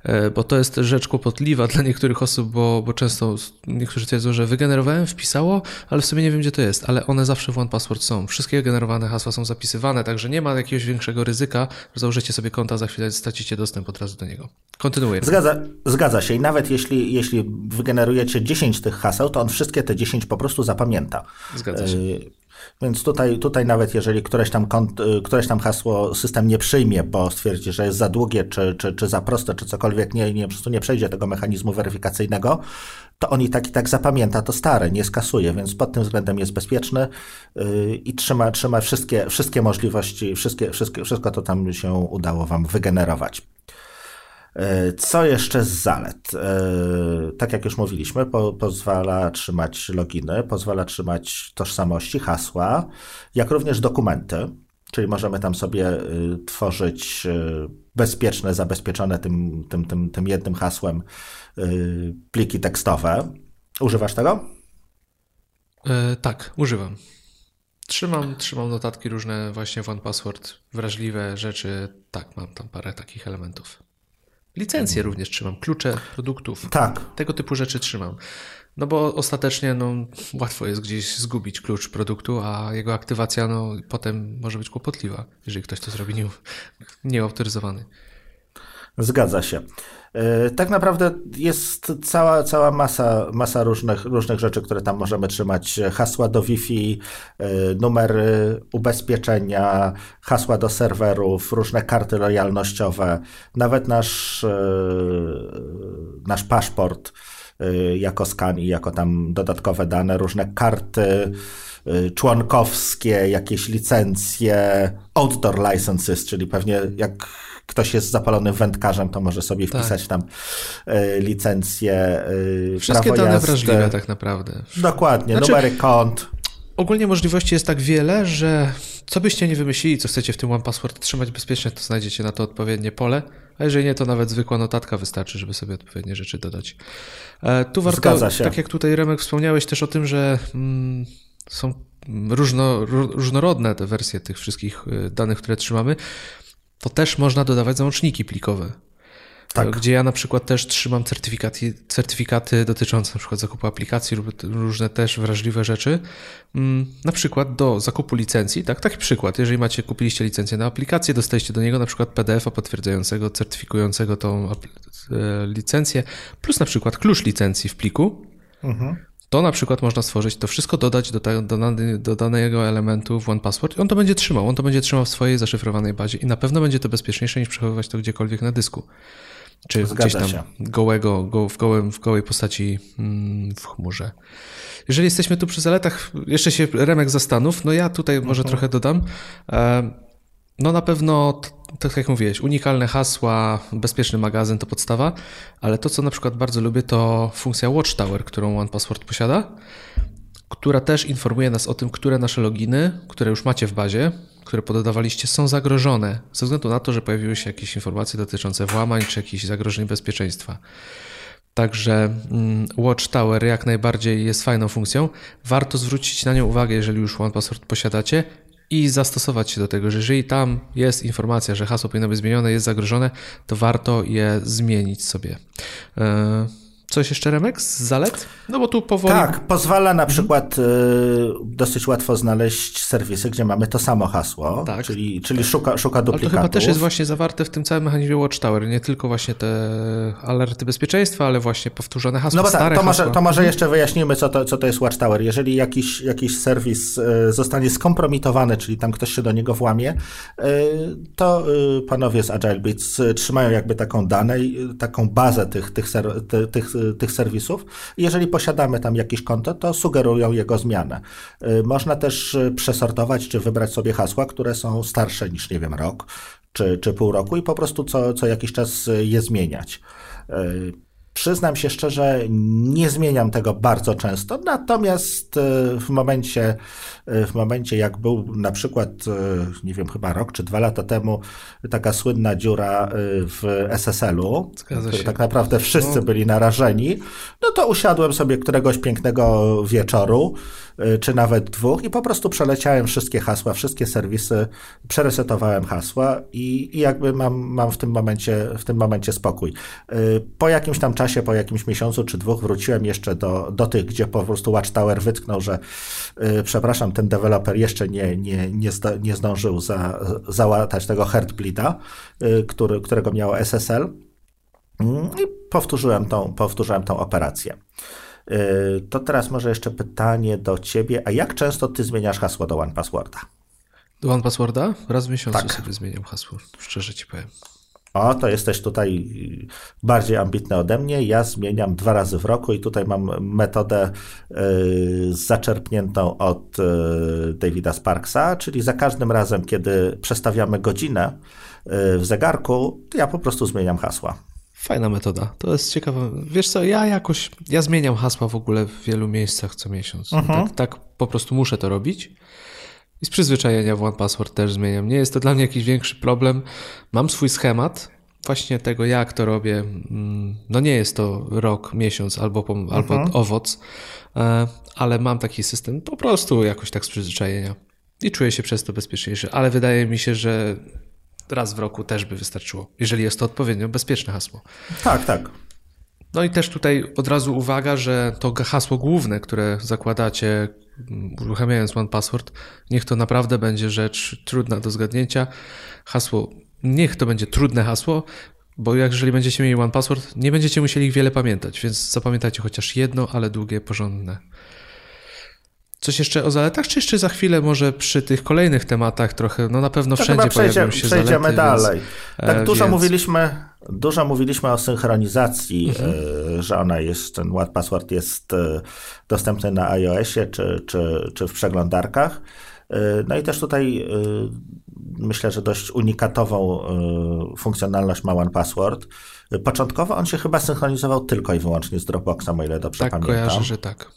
E, bo to jest rzecz kłopotliwa dla niektórych osób, bo, bo często niektórzy twierdzą, że wygenerowałem, wpisało, ale w sumie nie wiem, gdzie to jest. Ale one zawsze w OnePassword są. Wszystkie generowane hasła są zapisywane, także nie ma jakiegoś większego ryzyka, że założycie sobie konta, za chwilę stracicie dostęp od razu do niego. Kontynuuję. Zgadza, zgadza się i nawet jeśli, jeśli wygenerujecie 10 tych haseł, to on wszystkie te 10 po prostu zapamięta. Zgadza się. E, więc tutaj, tutaj nawet jeżeli któreś tam, kont, y, któreś tam hasło system nie przyjmie, bo stwierdzi, że jest za długie, czy, czy, czy za proste, czy cokolwiek, nie, nie, po prostu nie przejdzie tego mechanizmu weryfikacyjnego, to on i tak i tak zapamięta to stare, nie skasuje, więc pod tym względem jest bezpieczny yy, i trzyma, trzyma wszystkie, wszystkie możliwości, wszystkie, wszystkie, wszystko to tam się udało Wam wygenerować. E, co jeszcze z zalet? E, tak jak już mówiliśmy, po, pozwala trzymać loginy, pozwala trzymać tożsamości, hasła, jak również dokumenty, czyli możemy tam sobie y, tworzyć bezpieczne, zabezpieczone tym, tym, tym, tym jednym hasłem pliki tekstowe. Używasz tego? E, tak, używam. Trzymam, trzymam notatki różne właśnie w OnePassword, wrażliwe rzeczy. Tak, mam tam parę takich elementów. Licencje również trzymam, klucze produktów. Tak. Tego typu rzeczy trzymam. No bo ostatecznie no, łatwo jest gdzieś zgubić klucz produktu, a jego aktywacja no, potem może być kłopotliwa, jeżeli ktoś to zrobi nie, nieautoryzowany. Zgadza się. E, tak naprawdę jest cała, cała masa, masa różnych, różnych rzeczy, które tam możemy trzymać. Hasła do Wi-Fi, e, numer ubezpieczenia, hasła do serwerów, różne karty lojalnościowe, nawet nasz, e, nasz paszport jako skan i jako tam dodatkowe dane, różne karty członkowskie, jakieś licencje, outdoor licenses, czyli pewnie jak ktoś jest zapalonym wędkarzem, to może sobie tak. wpisać tam y, licencję. Y, Wszystkie dane jazdy. wrażliwe tak naprawdę. Dokładnie, znaczy, numery kont. Ogólnie możliwości jest tak wiele, że co byście nie wymyślili, co chcecie w tym One Password trzymać bezpiecznie, to znajdziecie na to odpowiednie pole, a jeżeli nie, to nawet zwykła notatka wystarczy, żeby sobie odpowiednie rzeczy dodać. E, tu warto, tak jak tutaj Remek wspomniałeś też o tym, że mm, są różno, różnorodne te wersje tych wszystkich y, danych, które trzymamy to też można dodawać załączniki plikowe. Tak. Gdzie ja na przykład też trzymam certyfikaty, certyfikaty dotyczące na przykład zakupu aplikacji lub różne też wrażliwe rzeczy. Mm, na przykład do zakupu licencji, tak? Taki przykład. Jeżeli macie, kupiliście licencję na aplikację, dostajecie do niego na przykład PDF-a potwierdzającego, certyfikującego tą e, licencję, plus na przykład klucz licencji w pliku. Mhm to na przykład można stworzyć, to wszystko dodać do, te, do, do danego elementu w OnePassword i on to będzie trzymał. On to będzie trzymał w swojej zaszyfrowanej bazie i na pewno będzie to bezpieczniejsze niż przechowywać to gdziekolwiek na dysku. Czy Zgadza gdzieś tam się. gołego, go, w, gołym, w gołej postaci mm, w chmurze. Jeżeli jesteśmy tu przy zaletach, jeszcze się Remek zastanów, no ja tutaj może mhm. trochę dodam. E, no na pewno, tak jak mówiłeś, unikalne hasła, bezpieczny magazyn to podstawa, ale to, co na przykład bardzo lubię, to funkcja Watchtower, którą OnePassword posiada, która też informuje nas o tym, które nasze loginy, które już macie w bazie, które podawaliście, są zagrożone ze względu na to, że pojawiły się jakieś informacje dotyczące włamań czy jakichś zagrożeń bezpieczeństwa. Także mm, Watchtower jak najbardziej jest fajną funkcją. Warto zwrócić na nią uwagę, jeżeli już OnePassword posiadacie i zastosować się do tego, że jeżeli tam jest informacja, że hasło powinno być zmienione, jest zagrożone, to warto je zmienić sobie. Coś jeszcze, Remek, z zalet? No bo tu powoli... Tak, pozwala na przykład y, dosyć łatwo znaleźć serwisy, gdzie mamy to samo hasło, tak. czyli, czyli szuka, szuka duplikatów. Ale to chyba też jest właśnie zawarte w tym całym mechanizmie Watchtower, nie tylko właśnie te alerty bezpieczeństwa, ale właśnie powtórzone hasła, No bo tak, to może, to może jeszcze wyjaśnijmy, co to, co to jest Watchtower. Jeżeli jakiś, jakiś serwis y, zostanie skompromitowany, czyli tam ktoś się do niego włamie, y, to panowie z Agile Beats trzymają jakby taką dane, taką bazę tych, tych, tych tych serwisów. Jeżeli posiadamy tam jakieś konto, to sugerują jego zmianę. Y, można też y, przesortować czy wybrać sobie hasła, które są starsze niż, nie wiem, rok czy, czy pół roku i po prostu co, co jakiś czas y, je zmieniać. Przyznam się szczerze, nie zmieniam tego bardzo często, natomiast w momencie, w momencie jak był na przykład, nie wiem, chyba rok czy dwa lata temu taka słynna dziura w SSL-u, tak naprawdę wszyscy no. byli narażeni, no to usiadłem sobie któregoś pięknego wieczoru, czy nawet dwóch i po prostu przeleciałem wszystkie hasła, wszystkie serwisy, przeresetowałem hasła i, i jakby mam, mam w, tym momencie, w tym momencie spokój. Y, po jakimś tam czasie, po jakimś miesiącu czy dwóch wróciłem jeszcze do, do tych, gdzie po prostu Watchtower wytknął, że yy, przepraszam, ten deweloper jeszcze nie, nie, nie, zda, nie zdążył za, załatać tego Heartbleeda, który, którego miało SSL. Mm, I powtórzyłem tą, powtórzyłem tą operację. Yy, to teraz może jeszcze pytanie do ciebie. A jak często ty zmieniasz hasło do OnePassworda? Do OnePassworda? Raz w miesiącu tak. sobie zmieniam hasło, szczerze ci powiem. O, to jesteś tutaj bardziej ambitny ode mnie. Ja zmieniam dwa razy w roku i tutaj mam metodę y, zaczerpniętą od y, Davida Sparksa, czyli za każdym razem, kiedy przestawiamy godzinę y, w zegarku, ja po prostu zmieniam hasła. Fajna metoda. To jest ciekawe. Wiesz co, ja jakoś, ja zmieniam hasła w ogóle w wielu miejscach co miesiąc. Mhm. Tak, tak po prostu muszę to robić. I z przyzwyczajenia w OnePassword też zmieniam. Nie jest to dla mnie jakiś większy problem. Mam swój schemat właśnie tego, jak to robię. Mm, no nie jest to rok, miesiąc albo, albo mhm. owoc, e, ale mam taki system po prostu jakoś tak z przyzwyczajenia. I czuję się przez to bezpieczniejszy, ale wydaje mi się, że raz w roku też by wystarczyło, jeżeli jest to odpowiednio bezpieczne hasło. Tak, tak. No i też tutaj od razu uwaga, że to hasło główne, które zakładacie uruchamiając One Password, niech to naprawdę będzie rzecz trudna do zgadnięcia. Hasło, niech to będzie trudne hasło, bo jeżeli będziecie mieli One Password, nie będziecie musieli ich wiele pamiętać, więc zapamiętajcie chociaż jedno, ale długie, porządne. Coś jeszcze o zaletach, czy jeszcze za chwilę może przy tych kolejnych tematach trochę, no na pewno wszędzie przejdzie, pojawią się Przejdziemy zalety, dalej. Więc, tak dużo więc... mówiliśmy, dużo mówiliśmy o synchronizacji, mhm. E, że ona jest, ten What Password jest e, dostępny na iOSie czy, czy, czy w przeglądarkach. E, no i też tutaj myślę, że dość unikatową funkcjonalność ma One Password. Początkowo on się chyba synchronizował tylko i wyłącznie z Dropboxem, o ile dobrze tak, pamiętam. Tak, kojarzę, że tak.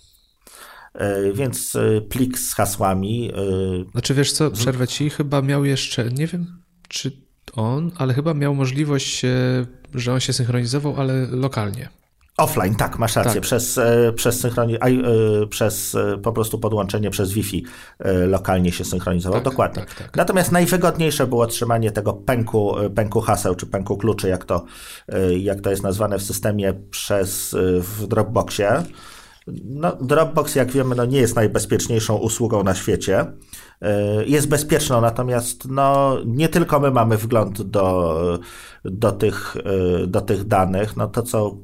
E, więc e, plik z hasłami. E, znaczy wiesz co, przerwę ci, chyba miał jeszcze, nie wiem czy on, ale chyba miał możliwość, że on się synchronizował, ale lokalnie. Offline, tak, masz rację. Tak. Przez, przez, synchroni- przez po prostu podłączenie przez Wi-Fi lokalnie się synchronizował. Tak, Dokładnie. Tak, tak. Natomiast najwygodniejsze było trzymanie tego pęku, pęku haseł, czy pęku kluczy, jak to, jak to jest nazwane w systemie przez w Dropboxie. No, Dropbox, jak wiemy, no, nie jest najbezpieczniejszą usługą na świecie. E, jest bezpieczną, natomiast no, nie tylko my mamy wgląd do, do, tych, e, do tych danych. No, to, co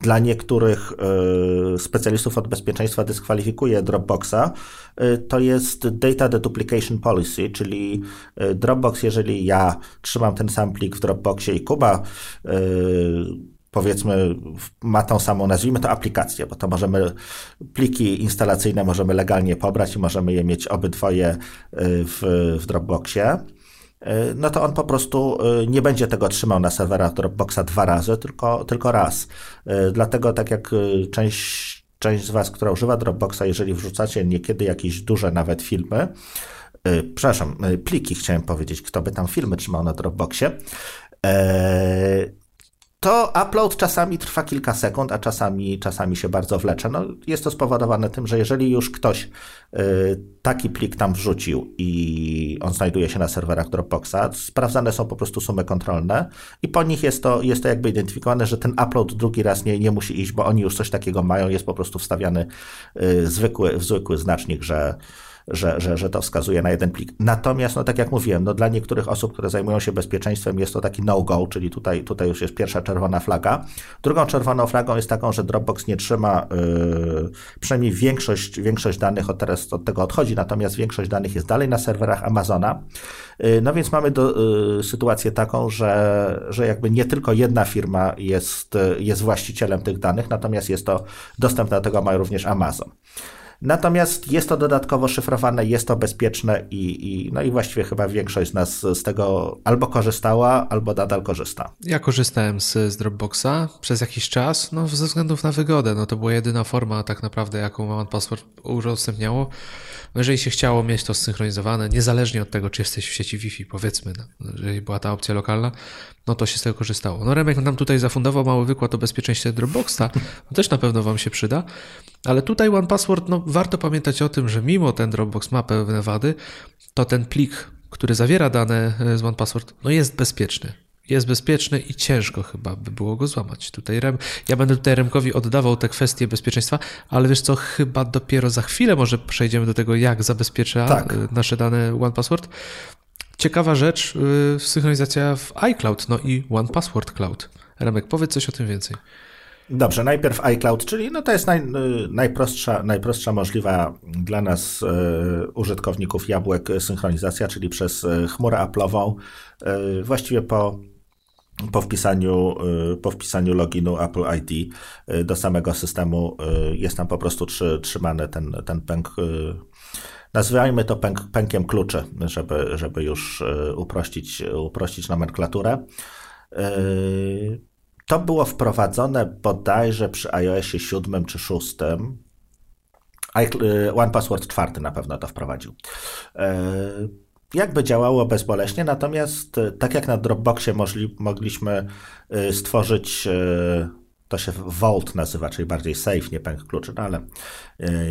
dla niektórych e, specjalistów od bezpieczeństwa dyskwalifikuje Dropboxa, to jest Data Deduplication Policy, czyli Dropbox, jeżeli ja trzymam ten sam plik w Dropboxie i Kuba powiedzmy ma tą samą, nazwijmy to aplikację, bo to możemy, pliki instalacyjne możemy legalnie pobrać i możemy je mieć obydwoje y, w, w Dropboxie, y, no to on po prostu y, nie będzie tego trzymał na serwerach Dropboxa dwa razy, tylko, tylko raz. Dlatego tak jak część, część z Was, która używa Dropboxa, jeżeli wrzucacie niekiedy jakieś duże nawet filmy, przepraszam, pliki chciałem powiedzieć, kto by tam filmy trzymał na Dropboxie. To upload czasami trwa kilka sekund, a czasami, czasami się bardzo wlecze. No, jest to spowodowane tym, że jeżeli już ktoś y, taki plik tam wrzucił i on znajduje się na serwerach Dropboxa, sprawdzane są po prostu sumy kontrolne i po nich jest to, jest to jakby identyfikowane, że ten upload drugi raz nie, nie musi iść, bo oni już coś takiego mają, jest po prostu wstawiany y, zwykły, zwykły znacznik, że że, że, że to wskazuje na jeden plik. Natomiast, no tak jak mówiłem, no dla niektórych osób, które zajmują się bezpieczeństwem, jest to taki no-go, czyli tutaj, tutaj już jest pierwsza czerwona flaga. Drugą czerwoną flagą jest taką, że Dropbox nie trzyma, yy, przynajmniej większość, większość danych od teraz od tego odchodzi, natomiast większość danych jest dalej na serwerach Amazona. Yy, no więc mamy do, yy, sytuację taką, że, że jakby nie tylko jedna firma jest, jest właścicielem tych danych, natomiast jest to dostęp do tego ma również Amazon. Natomiast jest to dodatkowo szyfrowane, jest to bezpieczne i, i, no i właściwie chyba większość z nas z tego albo korzystała, albo nadal korzysta. Ja korzystałem z, z Dropboxa przez jakiś czas, no ze względów na wygodę. No to była jedyna forma tak naprawdę, jaką One Password udostępniało. No jeżeli się chciało mieć to synchronizowane, niezależnie od tego, czy jesteś w sieci Wi-Fi, powiedzmy, no, jeżeli była ta opcja lokalna, no to się z tego korzystało. No Remek nam tutaj zafundował mały wykład o bezpieczeństwie Dropboxa, no <laughs> też na pewno Wam się przyda, ale tutaj One Password, no warto pamiętać o tym, że mimo ten Dropbox ma pewne wady, to ten plik, który zawiera dane z One Password, no jest bezpieczny. Jest bezpieczny i ciężko chyba by było go złamać. Tutaj Rem, ja będę tutaj Remkowi oddawał te kwestie bezpieczeństwa, ale wiesz co, chyba dopiero za chwilę może przejdziemy do tego, jak zabezpiecza tak. Y, nasze dane One Password. Ciekawa rzecz, yy, synchronizacja w iCloud, no i One Password Cloud. Remek, powiedz coś o tym więcej. Dobrze, najpierw iCloud, czyli no to jest naj, y, najprostsza, najprostsza możliwa dla nas y, użytkowników jabłek synchronizacja, czyli przez chmurę Apple'ową. Y, właściwie po, po, wpisaniu, y, po wpisaniu loginu Apple ID y, do samego systemu jest tam po prostu trzy, trzymany ten, ten pęk Nazywajmy to pęk, pękiem kluczy, żeby, żeby już uprościć, uprościć nomenklaturę. To było wprowadzone bodajże przy iOSie 7 czy 6. One Password 4 na pewno to wprowadził. E, jakby działało bezboleśnie, natomiast e, tak jak na Dropboxie możli, mogliśmy e, stworzyć, to się Vault nazywa, czyli bardziej safe, nie pęk kluczy, no ale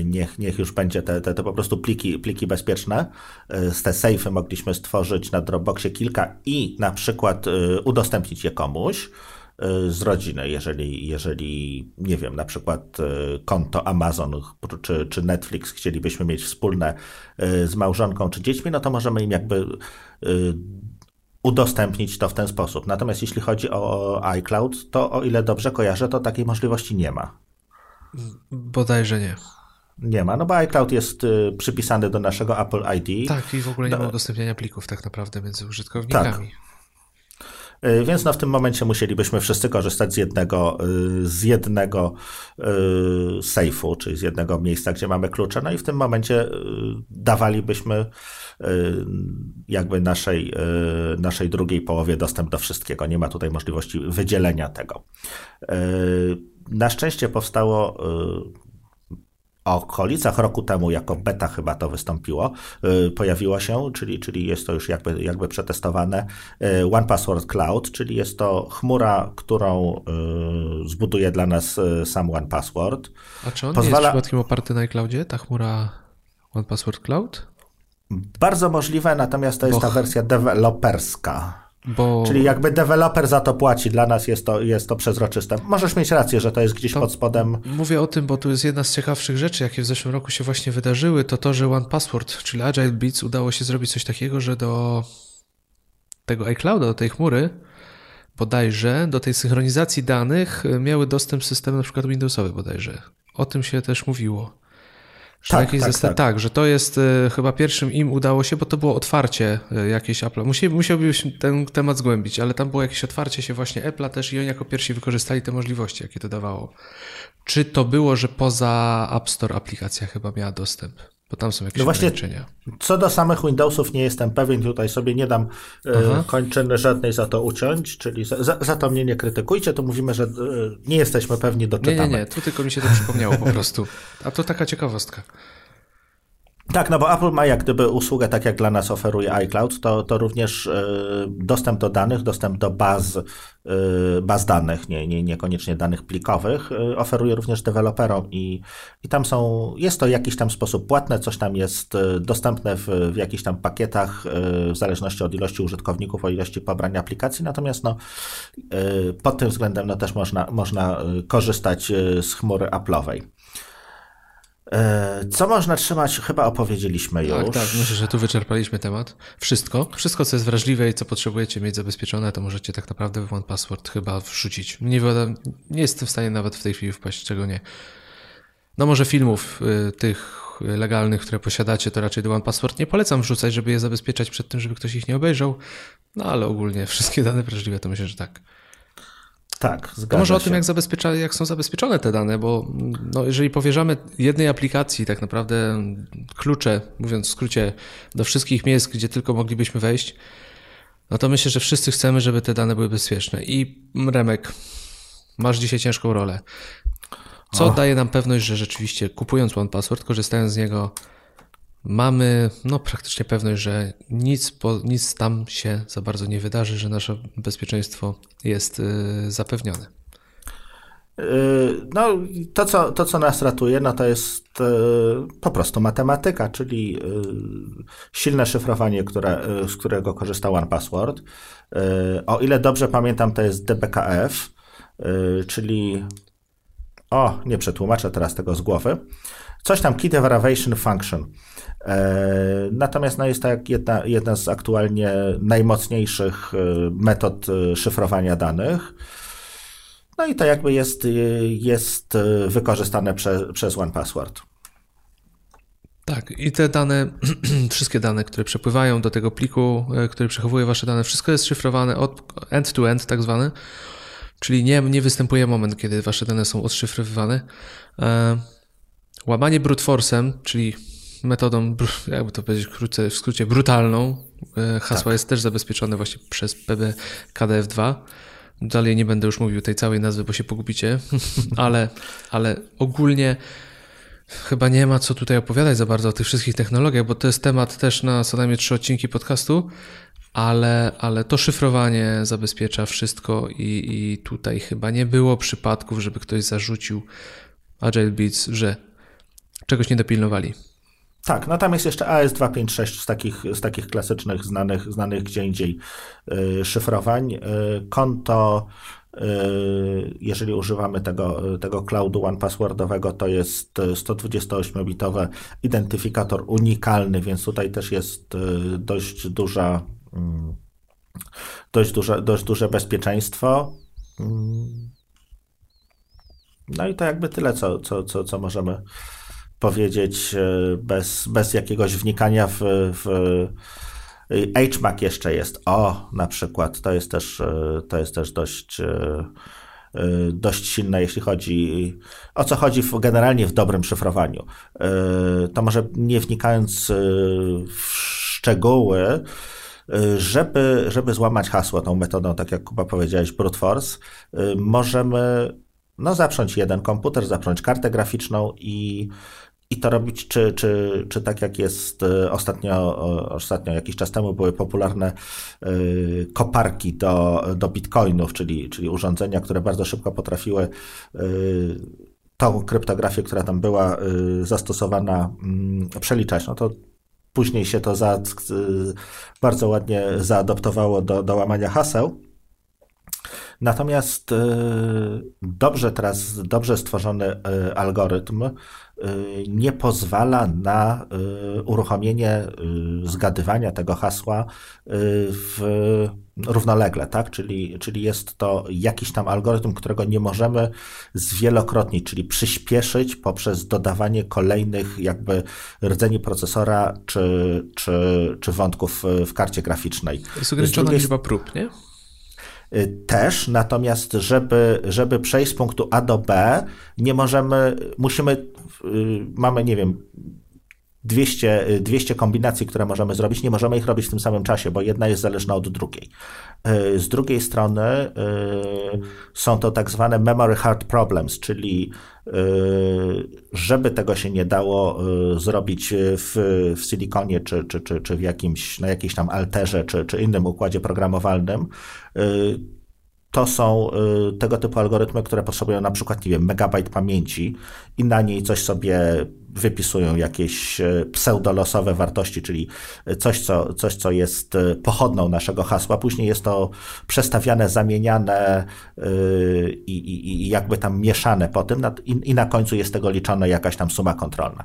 niech, niech już będzie te, te, te po prostu pliki, pliki bezpieczne. Z te safe'y mogliśmy stworzyć na Dropboxie kilka i na przykład udostępnić je komuś. Y, z rodziny. Jeżeli, jeżeli nie wiem, na przykład y, konto Amazon czy, czy Netflix chcielibyśmy mieć wspólne y, z małżonką czy dziećmi, no to możemy im jakby udostępnić to w ten sposób. Natomiast jeśli chodzi o iCloud, to o ile dobrze kojarzę, to takiej możliwości nie ma. Bodajże nie. Nie ma, no bo iCloud jest przypisany do naszego Apple ID. Tak, i w ogóle nie do... ma udostępniania plików tak naprawdę między użytkownikami. Tak. Y, więc no w tym momencie musielibyśmy wszyscy korzystać z jednego, y, z jednego y, sejfu, czyli z jednego miejsca, gdzie mamy klucze. No i w tym momencie dawalibyśmy jakby naszej, naszej drugiej połowie dostęp do wszystkiego. Nie ma tutaj możliwości wydzielenia tego. Na szczęście powstało okolicach roku temu, jako beta chyba to wystąpiło, y, pojawiło się, czyli, czyli jest to już jakby, jakby przetestowane, y, One Password Cloud, czyli jest to chmura, którą y, zbuduje dla nas sam One Password. A czy on Pozwala... jest przypadkiem oparty na iCloudzie, ta chmura One Password Cloud? Bardzo możliwe, natomiast to jest Bo... ta wersja deweloperska. Bo... Czyli jakby deweloper za to płaci, dla nas jest to, jest to przezroczyste. Możesz mieć rację, że to jest gdzieś to pod spodem. Mówię o tym, bo tu jest jedna z ciekawszych rzeczy, jakie w zeszłym roku się właśnie wydarzyły, to to, że One Password, czyli Agile Beats udało się zrobić coś takiego, że do tego iClouda, do tej chmury, bodajże do tej synchronizacji danych miały dostęp systemy na przykład Windowsowe bodajże. O tym się też mówiło. Tak, tak, tak, tak, że to jest y, chyba pierwszym im udało się, bo to było otwarcie y, jakieś Apple. Musieli, musiałbyś ten temat zgłębić, ale tam było jakieś otwarcie się właśnie Apple'a też i oni jako pierwsi wykorzystali te możliwości, jakie to dawało. Czy to było, że poza App Store aplikacja chyba miała dostęp? Bo tam są jakieś no właśnie. Co do samych Windowsów nie jestem pewien, tutaj sobie nie dam e, kończyny żadnej za to uciąć, czyli za, za, to mnie nie krytykujcie, to mówimy, że e, nie jesteśmy pewni, doczytamy. Nie, nie, nie, tu tylko mi się to przypomniało po prostu. A to taka ciekawostka. Tak, no bo Apple ma jak gdyby usługę, tak jak dla nas oferuje iCloud, to, to również e, dostęp do danych, dostęp do baz, e, baz danych, nie, nie, niekoniecznie danych plikowych, e, oferuje również deweloperom i, i tam są, jest to jakiś tam sposób płatne, coś tam jest dostępne w, w jakichś tam pakietach, w zależności od ilości użytkowników, o ilości pobrania aplikacji, natomiast no, pod tym względem no, też można, można korzystać z chmury Apple'owej. E, co można trzymać? Chyba opowiedzieliśmy już. Tak, tak. Myślę, że tu wyczerpaliśmy temat. Wszystko. Wszystko, co jest wrażliwe i co potrzebujecie mieć zabezpieczone, to możecie tak naprawdę w One Password chyba wrzucić. Nie, nie jestem w stanie nawet w tej chwili wpaść, czego nie. No może filmów y, tych legalnych, które posiadacie, to raczej do One Password nie polecam wrzucać, żeby je zabezpieczać przed tym, żeby ktoś ich nie obejrzał. No ale ogólnie wszystkie dane wrażliwe to myślę, że tak. Tak, zgadza może o tym, jak, zabezpiecza, jak są zabezpieczone te dane, bo no, jeżeli powierzamy jednej aplikacji tak naprawdę klucze, mówiąc w skrócie, do wszystkich miejsc, gdzie tylko moglibyśmy wejść, no to myślę, że wszyscy chcemy, żeby te dane były bezpieczne. I Remek, masz dzisiaj ciężką rolę. Co o. daje nam pewność, że rzeczywiście kupując One Password, korzystając z niego, mamy no, praktycznie pewność, że nic, po, nic tam się za bardzo nie wydarzy, że nasze bezpieczeństwo jest y, zapewnione. Y, no, to co, to, co nas ratuje, no to jest y, po prostu matematyka, czyli silne szyfrowanie, które, z którego korzysta OnePassword. O ile dobrze pamiętam, to jest DBKF, czyli o, nie przetłumaczę teraz tego z głowy. Coś tam Key Derivation Function. E, natomiast no, jest to jedna, jedna z aktualnie najmocniejszych e, metod e, szyfrowania danych. No i to jakby jest, jest wykorzystane prze, przez OnePassword. Tak, i te dane, <clears throat> wszystkie dane, które przepływają do tego pliku, który przechowuje wasze dane, wszystko jest szyfrowane od end-to-end, tak zwane, czyli nie, nie występuje moment, kiedy wasze dane są odszyfrowywane. Łamanie brute force'em, czyli metodą, jakby to powiedzieć w skrócie, brutalną. E, hasło tak. jest też zabezpieczone właśnie przez PBKDF2. Dalej nie będę już mówił tej całej nazwy, bo się pogubicie, <laughs> ale, ale ogólnie chyba nie ma co tutaj opowiadać za bardzo o tych wszystkich technologiach, bo to jest temat też na co najmniej trzy odcinki podcastu, ale, ale to szyfrowanie zabezpiecza wszystko i, i tutaj chyba nie było przypadków, żeby ktoś zarzucił Agile Beats, że czegoś nie dopilnowali. Tak, no tam jest jeszcze AS256 z takich, z takich klasycznych, znanych, znanych gdzie indziej yy, szyfrowań. Yy, konto, yy, jeżeli używamy tego, tego cloudu one-passwordowego, to jest 128-bitowy identyfikator unikalny, więc tutaj też jest y, dość duża, mm, dość duże, dość duże bezpieczeństwo. Mm. No i to jakby tyle, co, co, co, co możemy powiedzieć e, bez, bez jakiegoś wnikania w, w HMAC jeszcze jest. O, na przykład, to jest też, e, to jest też dość, e, dość silne, jeśli chodzi o co chodzi w, generalnie w dobrym szyfrowaniu. To może nie wnikając w szczegóły, żeby, żeby złamać hasło tą metodą, tak jak Kuba powiedziałeś, brute force, możemy no, zaprząć jeden komputer, zaprząć kartę graficzną i i to robić, czy, czy, czy tak jak jest e, ostatnio, ostatnio jakiś czas temu były popularne e, koparki do, do bitcoinów, czyli, czyli urządzenia, które bardzo szybko potrafiły e, tą kryptografię, która tam była zastosowana, mm, przeliczać. No to później się to za, bardzo ładnie zaadoptowało do, do łamania haseł. Natomiast dobrze teraz, dobrze stworzony algorytm nie pozwala na y, uruchomienie y, zgadywania tego hasła w równolegle, tak? Czyli, czyli jest to jakiś tam algorytm, którego nie możemy zwielokrotnić, czyli przyspieszyć poprzez dodawanie kolejnych jakby rdzeni procesora czy, czy, czy wątków w karcie graficznej. Jest ograniczona drugiej... liczba prób, nie? Też, natomiast żeby, żeby przejść z punktu A do B, nie możemy, musimy Y, mamy, nie wiem, 200, 200 kombinacji, które możemy zrobić, nie możemy ich robić w tym samym czasie, bo jedna jest zależna od drugiej. Z drugiej strony są to tak zwane memory hard problems, czyli żeby tego się nie dało zrobić w, w Siliconie czy, czy, czy, czy w jakimś, na jakiejś tam alterze czy, czy innym układzie programowalnym, to są y, tego typu algorytmy, które potrzebują na przykład, nie wiem, megabajt pamięci i na niej coś sobie wypisują jakieś e, pseudolosowe wartości, czyli coś co, coś, co jest e, pochodną naszego hasła. Później jest to przestawiane, zamieniane e, i, i, i jakby tam mieszane po tym i, na końcu jest tego liczona jakaś tam suma kontrolna.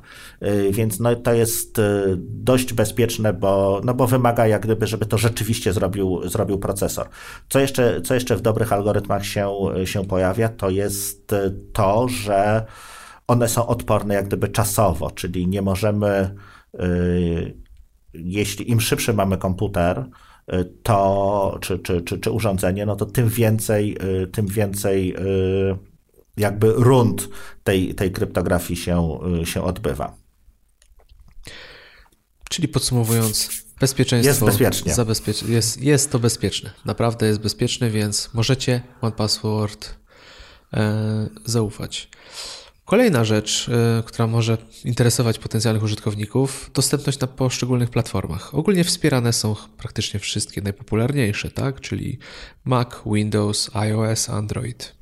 Więc no, to jest dość bezpieczne, bo, no bo wymaga jak gdyby, żeby to rzeczywiście zrobił, zrobił procesor. Co jeszcze, co jeszcze w dobrych algorytmach się, się pojawia, to jest to, że one są odporne jak gdyby czasowo, czyli nie możemy, y, jeśli im szybszy mamy komputer, y, to, czy, czy, czy, czy urządzenie, no to tym więcej, y, tym więcej jakby rund tej, tej kryptografii się, się odbywa. Czyli podsumowując, bezpieczeństwo. Jest bezpiecznie. Zabezpieч- jest, jest to bezpieczne. Naprawdę jest bezpieczne, więc możecie OnePassword e, zaufać. Kolejna rzecz, y, która może interesować potencjalnych użytkowników, dostępność na poszczególnych platformach. Ogólnie wspierane są praktycznie wszystkie najpopularniejsze, tak? Czyli Mac, Windows, iOS, Android.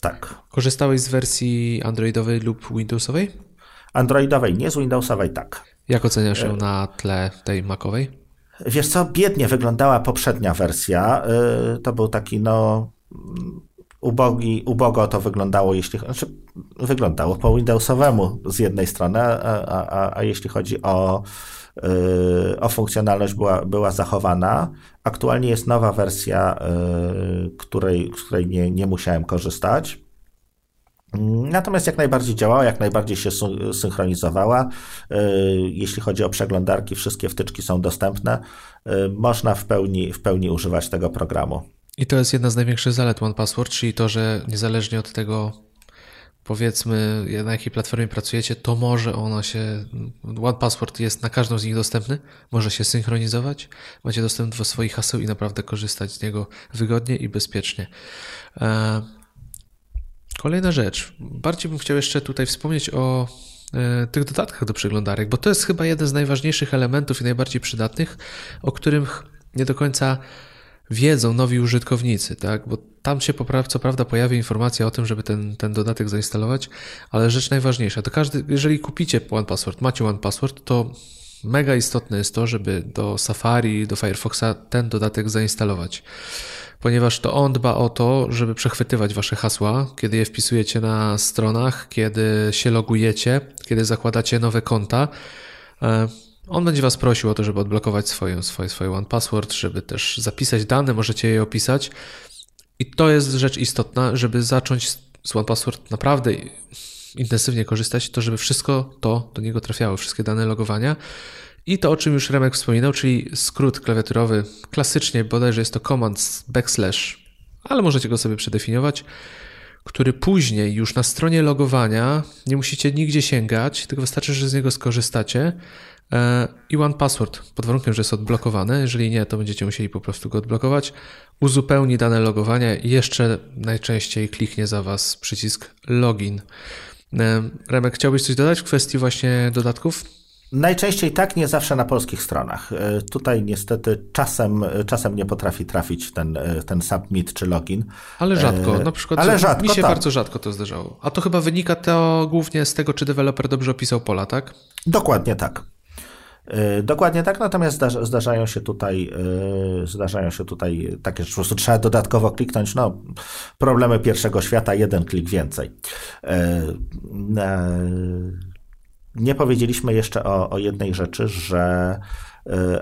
Tak. Korzystałeś z wersji Androidowej lub Windowsowej? Androidowej, nie z Windowsowej, tak. Jak oceniasz ją na tle tej Macowej? Wiesz co, biednie wyglądała poprzednia wersja. Y, to był taki, no, ubogi, ubogo to wyglądało, jeśli znaczy wyglądało po Windowsowemu z jednej strony, a, a, a jeśli chodzi o, yy, o funkcjonalność była, była zachowana. Aktualnie jest nowa wersja, yy, której, z której nie, nie musiałem korzystać. Natomiast jak najbardziej działała, jak najbardziej się synchronizowała. Yy, jeśli chodzi o przeglądarki, wszystkie wtyczki są dostępne. Yy, można w pełni, w pełni używać tego programu. I to jest jedna z największych zalet OnePassword, czyli to, że niezależnie od tego, powiedzmy, na jakiej platformie pracujecie, to może ona się. OnePassword jest na każdą z nich dostępny, może się synchronizować, macie dostęp do swoich haseł i naprawdę korzystać z niego wygodnie i bezpiecznie. E, kolejna rzecz. Bardziej bym chciał jeszcze tutaj wspomnieć o e, tych dodatkach do przeglądarek, bo to jest chyba jeden z najważniejszych elementów i najbardziej przydatnych, o których nie do końca wiedzą nowi użytkownicy, tak? Bo tam się co prawda pojawi informacja o tym, żeby ten, ten dodatek zainstalować, ale rzecz najważniejsza, to każdy, jeżeli kupicie OnePassword, macie OnePassword, to mega istotne jest to, żeby do Safari, do Firefoxa ten dodatek zainstalować. Ponieważ to on dba o to, żeby przechwytywać wasze hasła, kiedy je wpisujecie na stronach, kiedy się logujecie, kiedy zakładacie nowe konta. On będzie Was prosił o to, żeby odblokować swoją, swoje, swoje One Password, żeby też zapisać dane, możecie je opisać. I to jest rzecz istotna, żeby zacząć z One Password naprawdę intensywnie korzystać, to żeby wszystko to do niego trafiało, wszystkie dane logowania. I to, o czym już Remek wspominał, czyli skrót klawiaturowy, klasycznie bodajże jest to command backslash, ale możecie go sobie przedefiniować, który później już na stronie logowania nie musicie nigdzie sięgać, tylko wystarczy, że z niego skorzystacie i One Password, pod warunkiem, że jest odblokowane. Jeżeli nie, to będziecie musieli po prostu go odblokować. Uzupełni dane logowania i jeszcze najczęściej kliknie za Was przycisk login. E, Remek, chciałbyś coś dodać w kwestii właśnie dodatków? Najczęściej tak, nie zawsze na polskich stronach. E, tutaj niestety czasem, czasem nie potrafi trafić ten, ten submit czy login. Ale rzadko, na przykład Ale rzadko, mi się tak. bardzo rzadko to zdarzało. A to chyba wynika to głównie z tego, czy deweloper dobrze opisał pola, tak? Dokładnie tak. E, dokładnie tak, natomiast zdarzają się tutaj, e, zdarzają się tutaj takie, że po prostu trzeba dodatkowo kliknąć, no problemy pierwszego świata, jeden klik więcej. E, nie powiedzieliśmy jeszcze o, o jednej rzeczy, że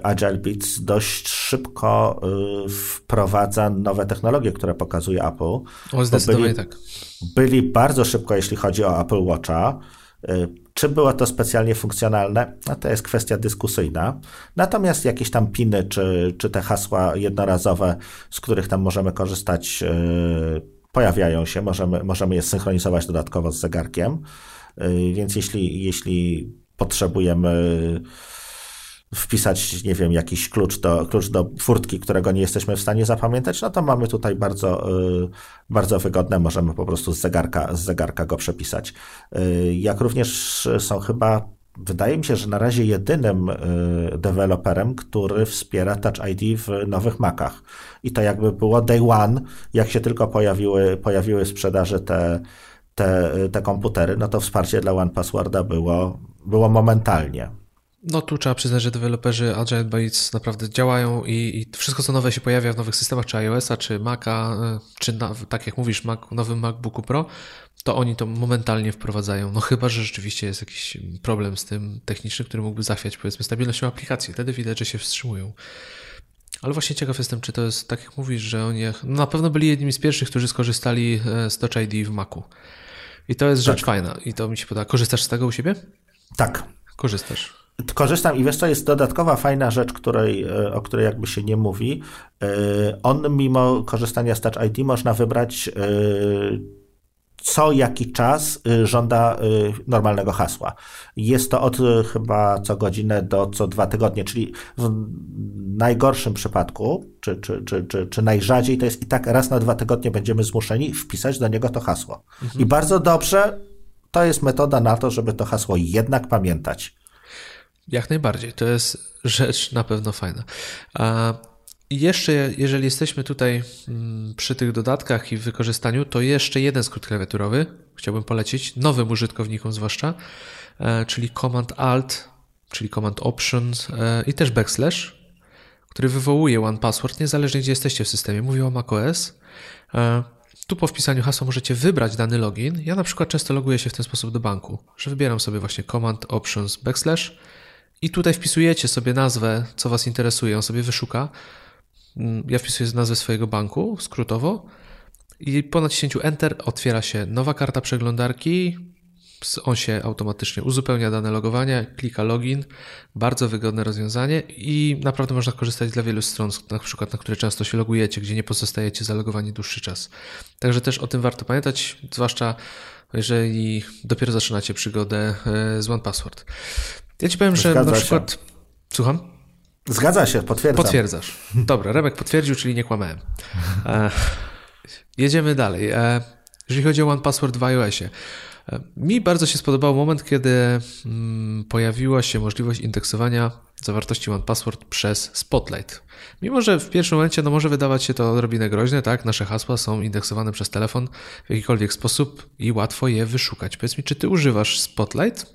Agile Beats dość szybko wprowadza nowe technologie, które pokazuje Apple. O, zdecydowanie byli, tak. Byli bardzo szybko, jeśli chodzi o Apple Watcha. Czy było to specjalnie funkcjonalne? No to jest kwestia dyskusyjna. Natomiast jakieś tam piny, czy, czy te hasła jednorazowe, z których tam możemy korzystać, yy, pojawiają się. Możemy, możemy je synchronizować dodatkowo z zegarkiem. Yy, więc jeśli, jeśli potrzebujemy wpisać, nie wiem, jakiś klucz do, klucz do furtki, którego nie jesteśmy w stanie zapamiętać, no to mamy tutaj bardzo, y, bardzo wygodne, możemy po prostu z zegarka, z zegarka go przepisać. Y, jak również są chyba wydaje mi się, że na razie jedynym y, deweloperem, który wspiera Touch ID w nowych Macach. I to jakby było day one, jak się tylko pojawiły, pojawiły w sprzedaży te, te, te komputery, no to wsparcie dla OnePassworda było, było momentalnie. No tu trzeba przyznać, że deweloperzy Agile Bytes naprawdę działają i, i, wszystko co nowe się pojawia w nowych systemach, czy iOS-a, czy Maca, e, czy na, tak jak mówisz, Mac, nowym MacBooku Pro, to oni to momentalnie wprowadzają. No chyba, że rzeczywiście jest jakiś problem z tym techniczny, który mógłby zachwiać powiedzmy stabilnością aplikacji. Wtedy widać, że się wstrzymują. Ale właśnie ciekaw jestem, czy to jest tak jak mówisz, że oni no na pewno byli jednymi z pierwszych, którzy skorzystali e, z Touch ID w Macu. I to jest tak. rzecz fajna i to mi się podoba. Korzystasz z tego u siebie? Tak. Korzystasz. Korzystam i wiesz co, jest dodatkowa fajna rzecz, której, e, o której jakby się nie mówi. E, on mimo korzystania z Touch ID można wybrać e, co jaki czas żąda normalnego hasła. Jest to od chyba co godzinę do co dwa tygodnie, czyli w najgorszym przypadku, czy, czy, czy, czy, czy najrzadziej, to jest i tak raz na dwa tygodnie będziemy zmuszeni wpisać do niego to hasło. Mhm. I bardzo dobrze to jest metoda na to, żeby to hasło jednak pamiętać. Jak najbardziej. To jest rzecz na pewno fajna. A jeszcze, jeżeli jesteśmy tutaj mm, przy tych dodatkach i wykorzystaniu, to jeszcze jeden skrót klawiaturowy chciałbym polecić nowym użytkownikom zwłaszcza, e, czyli Command Alt, czyli Command Options e, i też backslash, który wywołuje One Password niezależnie gdzie jesteście w systemie. Mówię o macOS. E, tu po wpisaniu hasła możecie wybrać dany login. Ja na przykład często loguję się w ten sposób do banku, że wybieram sobie właśnie Command Options backslash i tutaj wpisujecie sobie nazwę, co Was interesuje, on sobie wyszuka. Mm, ja wpisuję nazwę swojego banku skrótowo i po naciśnięciu Enter otwiera się nowa karta przeglądarki. On się automatycznie uzupełnia dane logowania, klika login. Bardzo wygodne rozwiązanie i naprawdę można korzystać dla wielu stron, na przykład na które często się logujecie, gdzie nie pozostajecie zalogowani dłuższy czas. Także też o tym warto pamiętać, zwłaszcza jeżeli dopiero zaczynacie przygodę e, z OnePassword. Ja ci powiem, że na przykład. Się. Słucham? Zgadza się, potwierdzam. Potwierdzasz. Dobra, Remek potwierdził, czyli nie kłamałem. E, jedziemy dalej. E, jeżeli chodzi o One Password w iOSie. E, mi bardzo się spodobał moment, kiedy mm, pojawiła się możliwość indeksowania zawartości One Password przez Spotlight. Mimo, że w pierwszym momencie no, może wydawać się to odrobinę groźne, tak? Nasze hasła są indeksowane przez telefon w jakikolwiek sposób i łatwo je wyszukać. Powiedz mi, czy ty używasz Spotlight?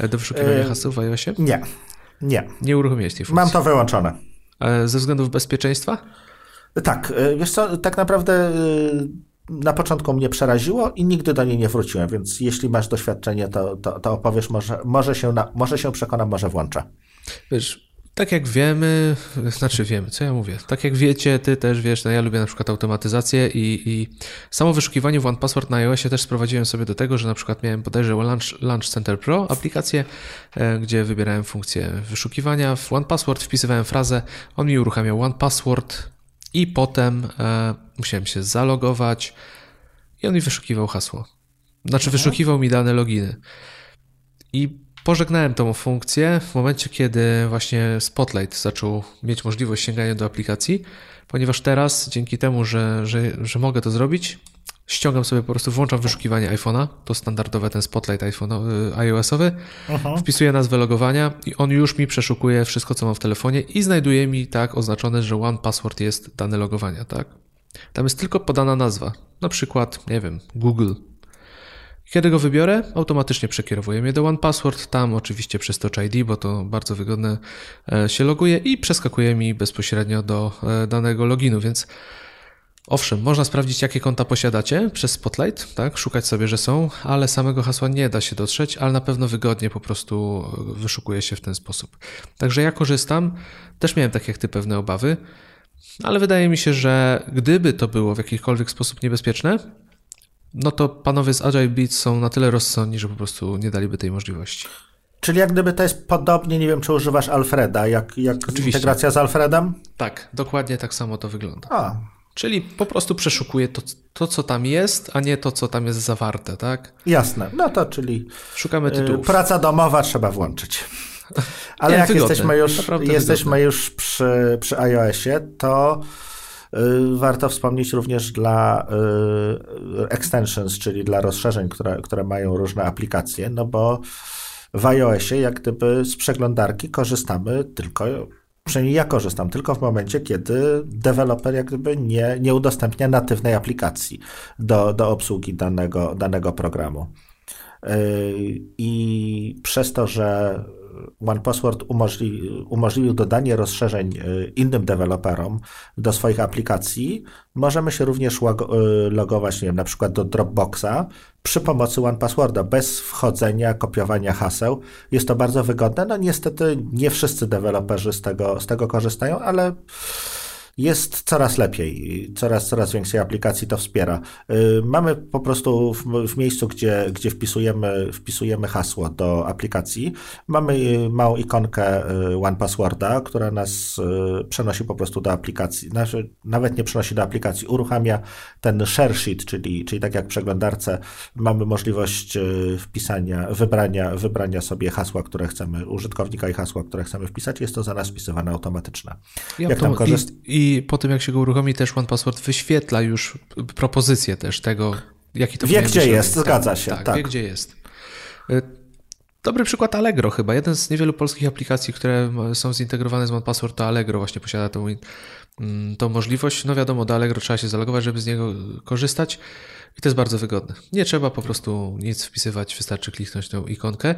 E, do wyszukiwania e, haseł w iOSie? Nie. Nie. Nie uruchomiłeś tej funkcji? Mam to wyłączone. E, ze względów bezpieczeństwa? Tak. Wiesz co, tak naprawdę na początku mnie przeraziło i nigdy do niej nie wróciłem, więc jeśli masz doświadczenie, to, to, to opowiesz, może, może, się na, może się przekonam, może włączę. Wiesz, tak jak wiemy, znaczy wiemy, co ja mówię, tak jak wiecie, ty też wiesz, no ja lubię na przykład automatyzację i, i samo wyszukiwanie w OnePassword na iOSie też sprowadziłem sobie do tego, że na przykład miałem bodajże Launch, Launch Center Pro aplikację, e, gdzie wybierałem funkcję wyszukiwania. W OnePassword wpisywałem frazę, on mi uruchamiał OnePassword i potem e, musiałem się zalogować i on mi wyszukiwał hasło. Znaczy wyszukiwał mi dane loginy. I Pożegnałem tą funkcję w momencie, kiedy właśnie Spotlight zaczął mieć możliwość sięgania do aplikacji, ponieważ teraz dzięki temu, że, że, że mogę to zrobić, ściągam sobie po prostu, włączam wyszukiwanie iPhone'a, to standardowe ten Spotlight iPhone, iOS-owy, Aha. wpisuję nazwę logowania i on już mi przeszukuje wszystko, co mam w telefonie i znajduje mi tak oznaczone, że One Password jest dane logowania, tak? Tam jest tylko podana nazwa, na przykład, nie wiem, Google kiedy go wybiorę, automatycznie przekierowuje mnie do OnePassword, tam oczywiście przez Touch ID, bo to bardzo wygodne e, się loguje i przeskakuje mi bezpośrednio do e, danego loginu, więc owszem, można sprawdzić jakie konta posiadacie przez Spotlight, tak, szukać sobie, że są, ale samego hasła nie da się dotrzeć, ale na pewno wygodnie po prostu wyszukuje się w ten sposób. Także ja korzystam, też miałem tak jak ty pewne obawy, ale wydaje mi się, że gdyby to było w jakikolwiek sposób niebezpieczne, no to panowie z Agile Beats są na tyle rozsądni, że po prostu nie daliby tej możliwości. Czyli jak gdyby to jest podobnie, nie wiem, czy używasz Alfreda, jak, jak integracja z Alfredem? Tak, dokładnie tak samo to wygląda. A, Czyli po prostu przeszukuje to, to, co tam jest, a nie to, co tam jest zawarte, tak? Jasne. No to czyli. Szukamy y, tytułów. Praca domowa trzeba włączyć. <laughs> Ale nie, jak wygodne, jesteśmy już, jesteśmy już przy, przy iOSie, to warto wspomnieć również dla y, extensions, czyli dla rozszerzeń, które, które mają różne aplikacje, no bo w iOSie jak gdyby z przeglądarki korzystamy tylko przynajmniej ja korzystam tylko w momencie, kiedy deweloper jak gdyby nie, nie udostępnia natywnej aplikacji do, do obsługi danego, danego programu. Yy, I przez to, że OnePassword umożli, umożliwił dodanie rozszerzeń yy, innym deweloperom do swoich aplikacji, możemy się również yy, logować, nie wiem, na przykład do Dropboxa przy pomocy OnePassworda, bez wchodzenia, kopiowania haseł. Jest to bardzo wygodne. No niestety nie wszyscy deweloperzy z tego, z tego korzystają, ale jest coraz lepiej, coraz, coraz więcej aplikacji to wspiera. Y, mamy po prostu w, w, miejscu, gdzie, gdzie wpisujemy, wpisujemy hasło do aplikacji, mamy y, małą ikonkę y, One Passworda, która nas przenosi po prostu do aplikacji. Znaczy, nawet nie przenosi do aplikacji, uruchamia ten share sheet, czyli, czyli tak jak w przeglądarce mamy możliwość wpisania, wybrania, wybrania sobie hasła, które chcemy, użytkownika i hasła, które chcemy wpisać. Jest to za nas wpisywane jak tam korzyst... I, i po tym, jak się go uruchomi, też OnePassword wyświetla już propozycję też tego, jaki to Wie, gdzie jest, tak, zgadza się. Tak, tak, wie, gdzie jest. Y, dobry przykład Allegro chyba. Jeden z niewielu polskich aplikacji, które są zintegrowane z OnePassword, to Allegro właśnie posiada tą, mm, tą możliwość. No wiadomo, do Allegro trzeba się zalogować, żeby z niego korzystać i to jest bardzo wygodne. Nie trzeba po prostu nic wpisywać, wystarczy kliknąć tą ikonkę.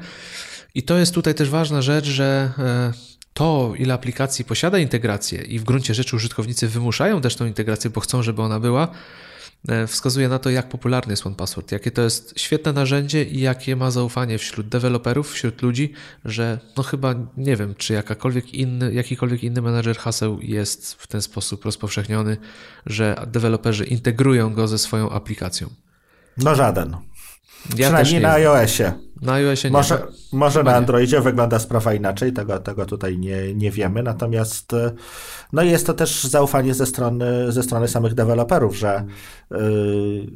I to jest tutaj też ważna rzecz, że e, to, ile aplikacji posiada integrację i w gruncie rzeczy użytkownicy wymuszają też tą integrację, bo chcą, żeby ona była, e, wskazuje na to, jak popularny jest OnePassword, jakie to jest świetne narzędzie i jakie ma zaufanie wśród deweloperów, wśród ludzi, że no chyba nie wiem, czy jakakolwiek inny, jakikolwiek inny menedżer haseł jest w ten sposób rozpowszechniony, że deweloperzy integrują go ze swoją aplikacją. No żaden. Ja Przynajmniej na iOSie. Na iOSie nie. Może, może na Androidzie wygląda sprawa inaczej, tego, tego tutaj nie, nie wiemy, natomiast no jest to też zaufanie ze strony, ze strony samych deweloperów, że yy,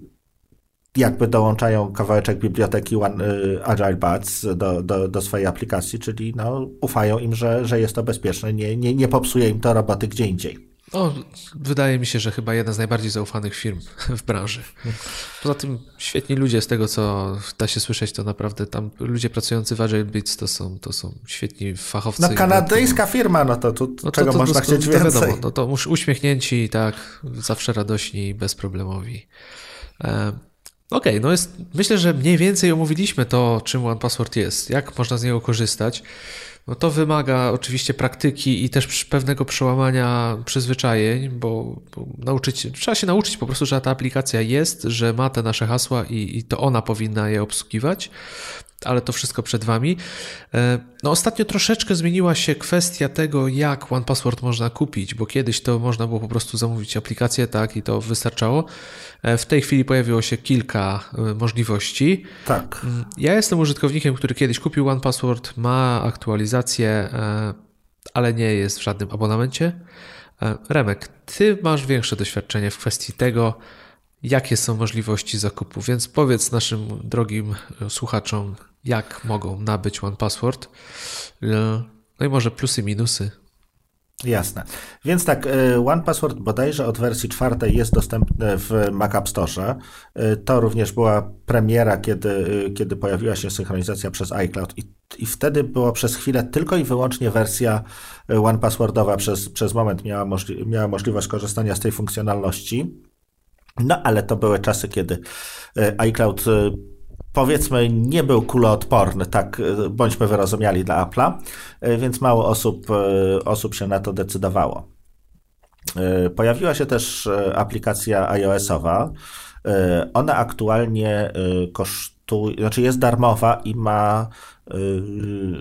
jakby dołączają kawałeczek biblioteki One, y, Agile Bats do, do, do swojej aplikacji, czyli no, ufają im, że, że jest to bezpieczne, nie, nie, nie popsuje im to roboty gdzie indziej. No, wydaje mi się, że chyba jedna z najbardziej zaufanych firm w branży. Poza tym świetni ludzie, z tego co da się słyszeć, to naprawdę tam ludzie pracujący w Agile Beats to są, to są świetni fachowcy. No kanadyjska firma, no to, to, no czego to, to, można to, chcieć to, więcej? Wiadomo, no to uśmiechnięci, tak, zawsze radośni, bezproblemowi. E, Okej, okay, no jest, myślę, że mniej więcej omówiliśmy to, czym One Password jest, jak można z niego korzystać. No to wymaga oczywiście praktyki i też pewnego przełamania przyzwyczajeń, bo, nauczyć, trzeba się nauczyć po prostu, że ta aplikacja jest, że ma te nasze hasła i, i to ona powinna je obsługiwać ale to wszystko przed Wami. E, no ostatnio troszeczkę zmieniła się kwestia tego, jak One Password można kupić, bo kiedyś to można było po prostu zamówić aplikację, tak, i to wystarczało. E, w tej chwili pojawiło się kilka e, możliwości. Tak. Mm, ja jestem użytkownikiem, który kiedyś kupił One Password, ma aktualizację, ale nie jest w żadnym abonamencie. Remek, ty masz większe doświadczenie w kwestii tego, jakie są możliwości zakupu. Więc powiedz naszym drogim e, słuchaczom, jak mogą nabyć One Password. E, no i może plusy, minusy. Jasne. Więc tak, e, One Password bodajże od wersji czwartej jest dostępny w Mac App Store. To również była premiera, kiedy, kiedy pojawiła się synchronizacja przez iCloud i, i wtedy była przez chwilę tylko i wyłącznie wersja One Passwordowa przez, przez moment miała, możli miała możliwość korzystania z tej funkcjonalności. No ale to były czasy, kiedy e, iCloud e, powiedzmy nie był kuloodporny, tak e, bądźmy wyrozumiali dla Apple'a, więc mało osób, osób się na to decydowało. Pojawiła się też aplikacja iOS-owa. Ona aktualnie kosztuje, znaczy jest darmowa i ma,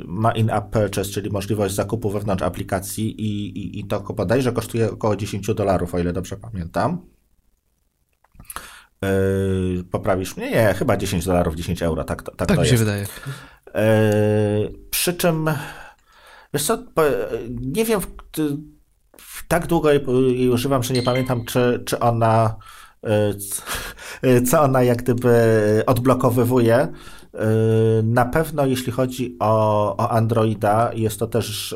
ma in-app purchase, czyli możliwość zakupu wewnątrz aplikacji i, i, i to bodajże kosztuje około 10 dolarów, o ile dobrze pamiętam. Yy, poprawisz mnie? Nie, chyba 10 dolarów, 10 euro, tak, tak, tak to mi się wydaje. Yy, przy czym, wiesz co, nie wiem, tak długo jej używam, że nie pamiętam, czy, czy ona <laughs> co ona jak gdyby odblokowywuje. Na pewno jeśli chodzi o, o Androida jest to też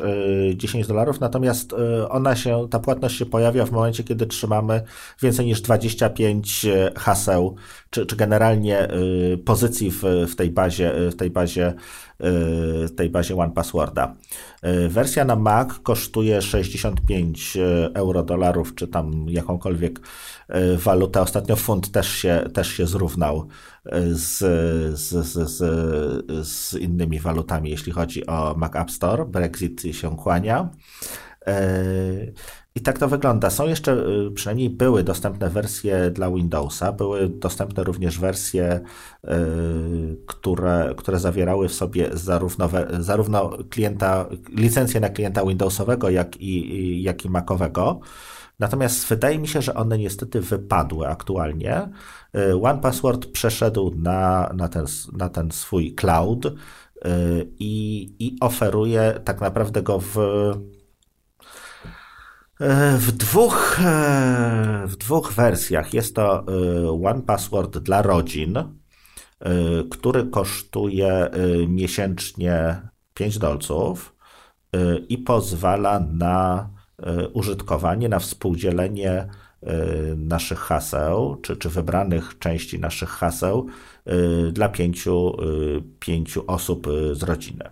10 dolarów, natomiast ona się, ta płatność się pojawia w momencie, kiedy trzymamy więcej niż 25 haseł, czy, czy generalnie pozycji w, w tej bazie, w tej bazie tej bazie One Passworda. Wersja na Mac kosztuje 65 euro dolarów, czy tam jakąkolwiek walutę. Ostatnio funt też się, też się zrównał z, z, z, z, innymi walutami, jeśli chodzi o Mac App Store. Brexit się kłania. I tak to wygląda. Są jeszcze, y, przynajmniej były dostępne wersje dla Windowsa, były dostępne również wersje, y, które, które zawierały w sobie zarówno, zarówno klienta, licencję na klienta Windowsowego, jak i, jak i Macowego. Natomiast wydaje mi się, że one niestety wypadły aktualnie. Y, One Password przeszedł na, na, ten, na ten swój cloud i, i oferuje tak naprawdę go w E, w dwóch, w dwóch wersjach jest to e, One Password dla rodzin, który kosztuje miesięcznie 5 dolców i pozwala na użytkowanie, na współdzielenie naszych haseł, czy, czy wybranych części naszych haseł dla pięciu, pięciu osób z rodziny.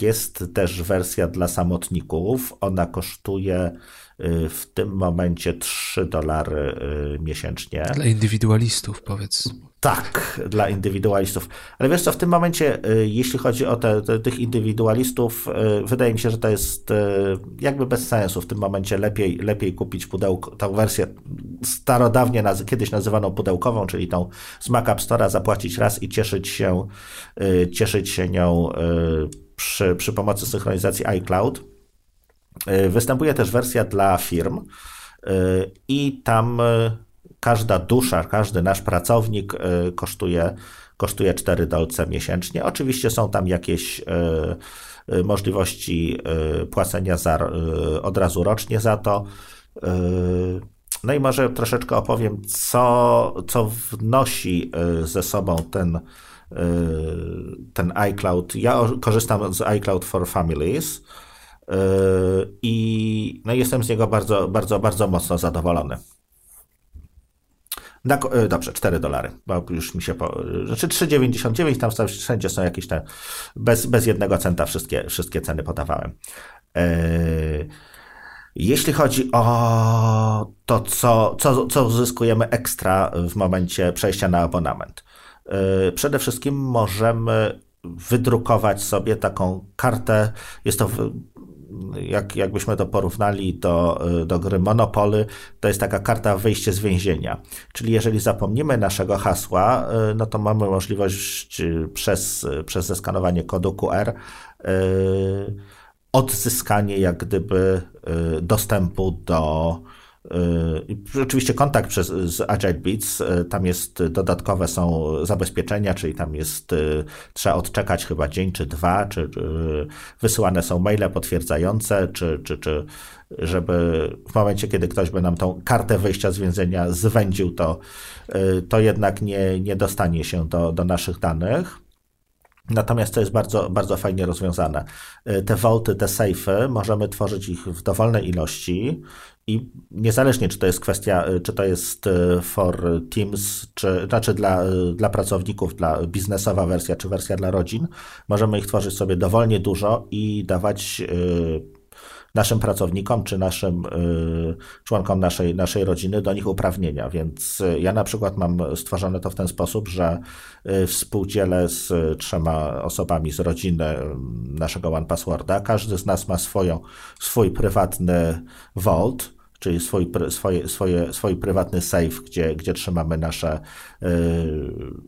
Jest też wersja dla samotników. Ona kosztuje w tym momencie 3 dolary yy, miesięcznie. Dla indywidualistów, powiedz. Tak, dla indywidualistów. Ale wiesz co, w tym momencie, y, jeśli chodzi o te, te, tych indywidualistów, y, wydaje mi się, że to jest y, jakby bez sensu. W tym momencie lepiej, lepiej kupić pudełko, tą wersję starodawnie, naz kiedyś nazywaną pudełkową, czyli tą z Mac App Store'a, zapłacić raz i cieszyć się, cieszyć się nią przy, przy pomocy synchronizacji iCloud. Występuje też wersja dla firm i tam każda dusza, każdy nasz pracownik e, kosztuje, kosztuje 4 dolce miesięcznie. Oczywiście są tam jakieś e, e, możliwości płacenia za, od razu rocznie za to. No i może troszeczkę opowiem, co, co wnosi ze sobą ten, ten iCloud. Ja korzystam z iCloud for Families i no jestem z niego bardzo, bardzo, bardzo mocno zadowolony. Na, e, dobrze, 4 dolary, bo już mi się. Po, znaczy 3,99, tam wszędzie są jakieś te. Bez, bez jednego centa wszystkie, wszystkie ceny podawałem. E, jeśli chodzi o to, co, co, co uzyskujemy ekstra w momencie przejścia na abonament, e, przede wszystkim możemy wydrukować sobie taką kartę. Jest to jak, jakbyśmy to porównali do, do gry Monopoly, to jest taka karta wyjście z więzienia. Czyli jeżeli zapomnimy naszego hasła, y, no to mamy możliwość y, przez, przez zeskanowanie kodu QR y, odzyskanie jak gdyby dostępu do Y, oczywiście kontakt przez, z Agile Beats, y, tam jest dodatkowe są zabezpieczenia, czyli tam jest, y, trzeba odczekać chyba dzień czy dwa, czy wysyłane są maile potwierdzające, czy, czy, czy żeby w momencie, kiedy ktoś by nam tą kartę wyjścia z więzienia zwędził, to, to jednak nie, nie dostanie się do, do naszych danych. Natomiast to jest bardzo, bardzo fajnie rozwiązane. Te vaulty, te safe'y, możemy tworzyć ich w dowolnej ilości i niezależnie, czy to jest kwestia, czy to jest e, for teams, czy znaczy dla, dla pracowników, dla biznesowa wersja, czy wersja dla rodzin, możemy ich tworzyć sobie dowolnie dużo i dawać e, naszym pracownikom czy naszym członkom naszej, naszej rodziny do nich uprawnienia. Więc ja na przykład mam stworzone to w ten sposób, że współdzielę z trzema osobami z rodziny naszego One Passworda. Każdy z nas ma swoją, swój prywatny vault, czyli swój, swoje, swoje, swój prywatny safe, gdzie, gdzie trzymamy nasze y,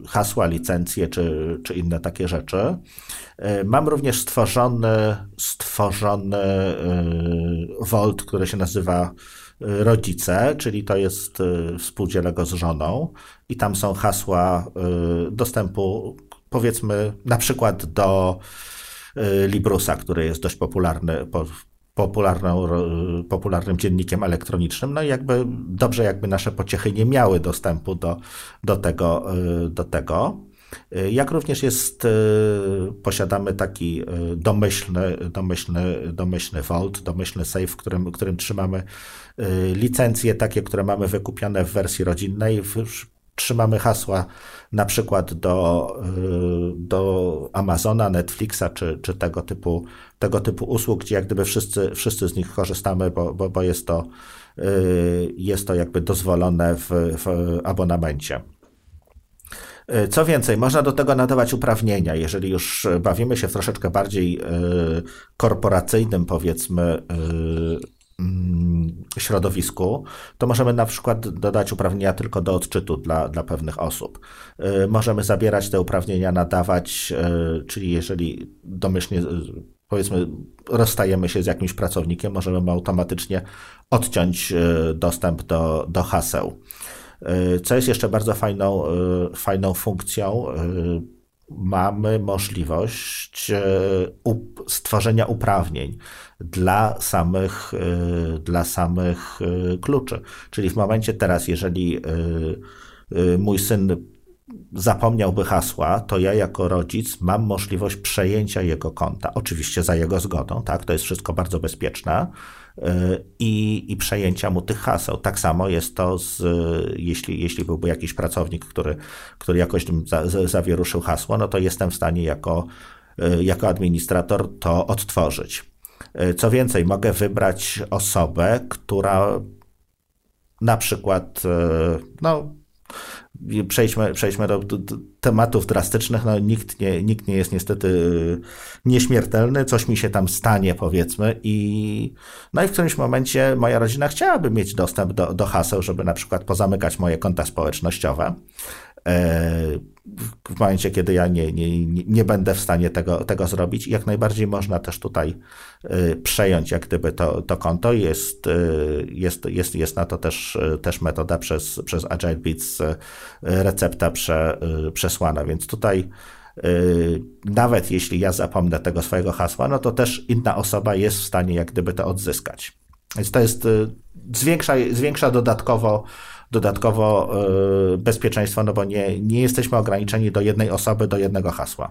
hasła, licencje czy, czy inne takie rzeczy. Y, mam również stworzony, stworzony y, Vault, który się nazywa rodzice, czyli to jest współdzielę go z żoną i tam są hasła dostępu powiedzmy na przykład do Librusa, który jest dość popularny popularną, popularnym dziennikiem elektronicznym. No i jakby dobrze, jakby nasze pociechy nie miały dostępu do, do, tego, do tego. Jak również jest, posiadamy taki domyślny, domyślny, domyślny vault, domyślny safe, w którym, którym trzymamy licencje takie, które mamy wykupione w wersji rodzinnej. Trzymamy hasła na przykład do, do Amazona, Netflixa czy, czy tego, typu, tego typu usług, gdzie jak gdyby wszyscy, wszyscy z nich korzystamy, bo, bo, bo jest, to, jest to jakby dozwolone w, w abonamencie. E, co więcej, można do tego nadawać uprawnienia, jeżeli już bawimy się w troszeczkę bardziej korporacyjnym, powiedzmy, środowisku, to możemy na przykład dodać uprawnienia tylko do odczytu dla, dla pewnych osób. Możemy zabierać te uprawnienia, nadawać, czyli jeżeli domyślnie powiedzmy rozstajemy się z jakimś pracownikiem, możemy automatycznie odciąć dostęp do, do haseł. Co jest jeszcze bardzo fajną, fajną funkcją, mamy możliwość stworzenia uprawnień dla samych, dla samych kluczy. Czyli w momencie teraz, jeżeli mój syn zapomniałby hasła, to ja jako rodzic mam możliwość przejęcia jego konta. Oczywiście za jego zgodą, tak? To jest wszystko bardzo bezpieczne i, i przejęcia mu tych haseł. Tak samo jest to, z, jeśli, jeśli byłby jakiś pracownik, który, który jakoś za, zawieruszył hasło, no to jestem w stanie jako, jako administrator to odtworzyć. Co więcej, mogę wybrać osobę, która na przykład no, Przejdźmy, przejdźmy do, do, do, tematów drastycznych. No, nikt, nie, nikt nie jest niestety y, nieśmiertelny, coś mi się tam stanie, powiedzmy. I, no i w którymś momencie moja rodzina chciałaby mieć dostęp do, do haseł, żeby na przykład pozamykać moje konta społecznościowe. E, w momencie, kiedy ja nie, nie, nie będę w stanie tego, tego zrobić. Jak najbardziej można też tutaj e, przejąć jak gdyby to, to konto. Jest, e, jest, jest, jest na to też, też metoda przez, przez Agile Beats recepta prze, przesłana, więc tutaj nawet jeśli ja zapomnę tego swojego hasła, no to też inna osoba jest w stanie jak gdyby to odzyskać. Więc to jest, zwiększa, zwiększa dodatkowo dodatkowo e, bezpieczeństwo, no bo nie, nie jesteśmy ograniczeni do jednej osoby, do jednego hasła.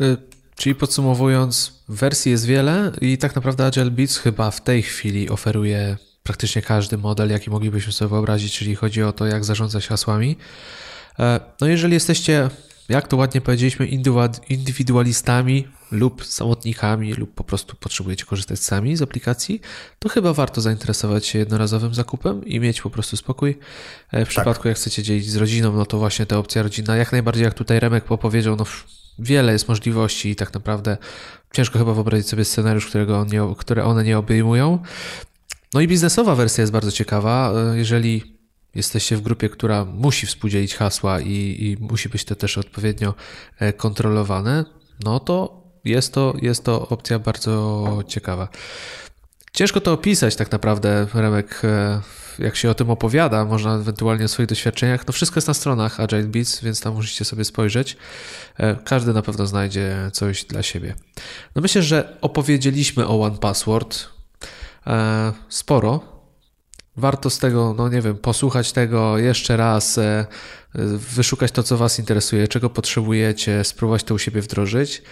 E, czyli podsumowując, wersji jest wiele i tak naprawdę Agile Beats chyba w tej chwili oferuje praktycznie każdy model, jaki moglibyśmy sobie wyobrazić, czyli chodzi o to, jak zarządzać hasłami. E, no jeżeli jesteście jak to ładnie powiedzieliśmy, indywidualistami lub samotnikami, lub po prostu potrzebujecie korzystać sami z aplikacji, to chyba warto zainteresować się jednorazowym zakupem i mieć po prostu spokój. E, w przypadku, tak. jak chcecie dzielić z rodziną, no to właśnie ta opcja rodzina, jak najbardziej, jak tutaj Remek popowiedział, no wiele jest możliwości i tak naprawdę ciężko chyba wyobrazić sobie scenariusz, którego on nie, które one nie obejmują. No i biznesowa wersja jest bardzo ciekawa. E, jeżeli jesteście w grupie, która musi współdzielić hasła i, i musi być to też odpowiednio e, kontrolowane, no to jest to, jest to opcja bardzo ciekawa. Ciężko to opisać tak naprawdę, Remek, e, jak się o tym opowiada, można ewentualnie o swoich doświadczeniach. No wszystko jest na stronach Agile Beats, więc tam musicie sobie spojrzeć. E, każdy na pewno znajdzie coś dla siebie. No myślę, że opowiedzieliśmy o One Password sporo warto z tego, no nie wiem, posłuchać tego jeszcze raz, e, wyszukać to, co Was interesuje, czego potrzebujecie, spróbować to u siebie wdrożyć.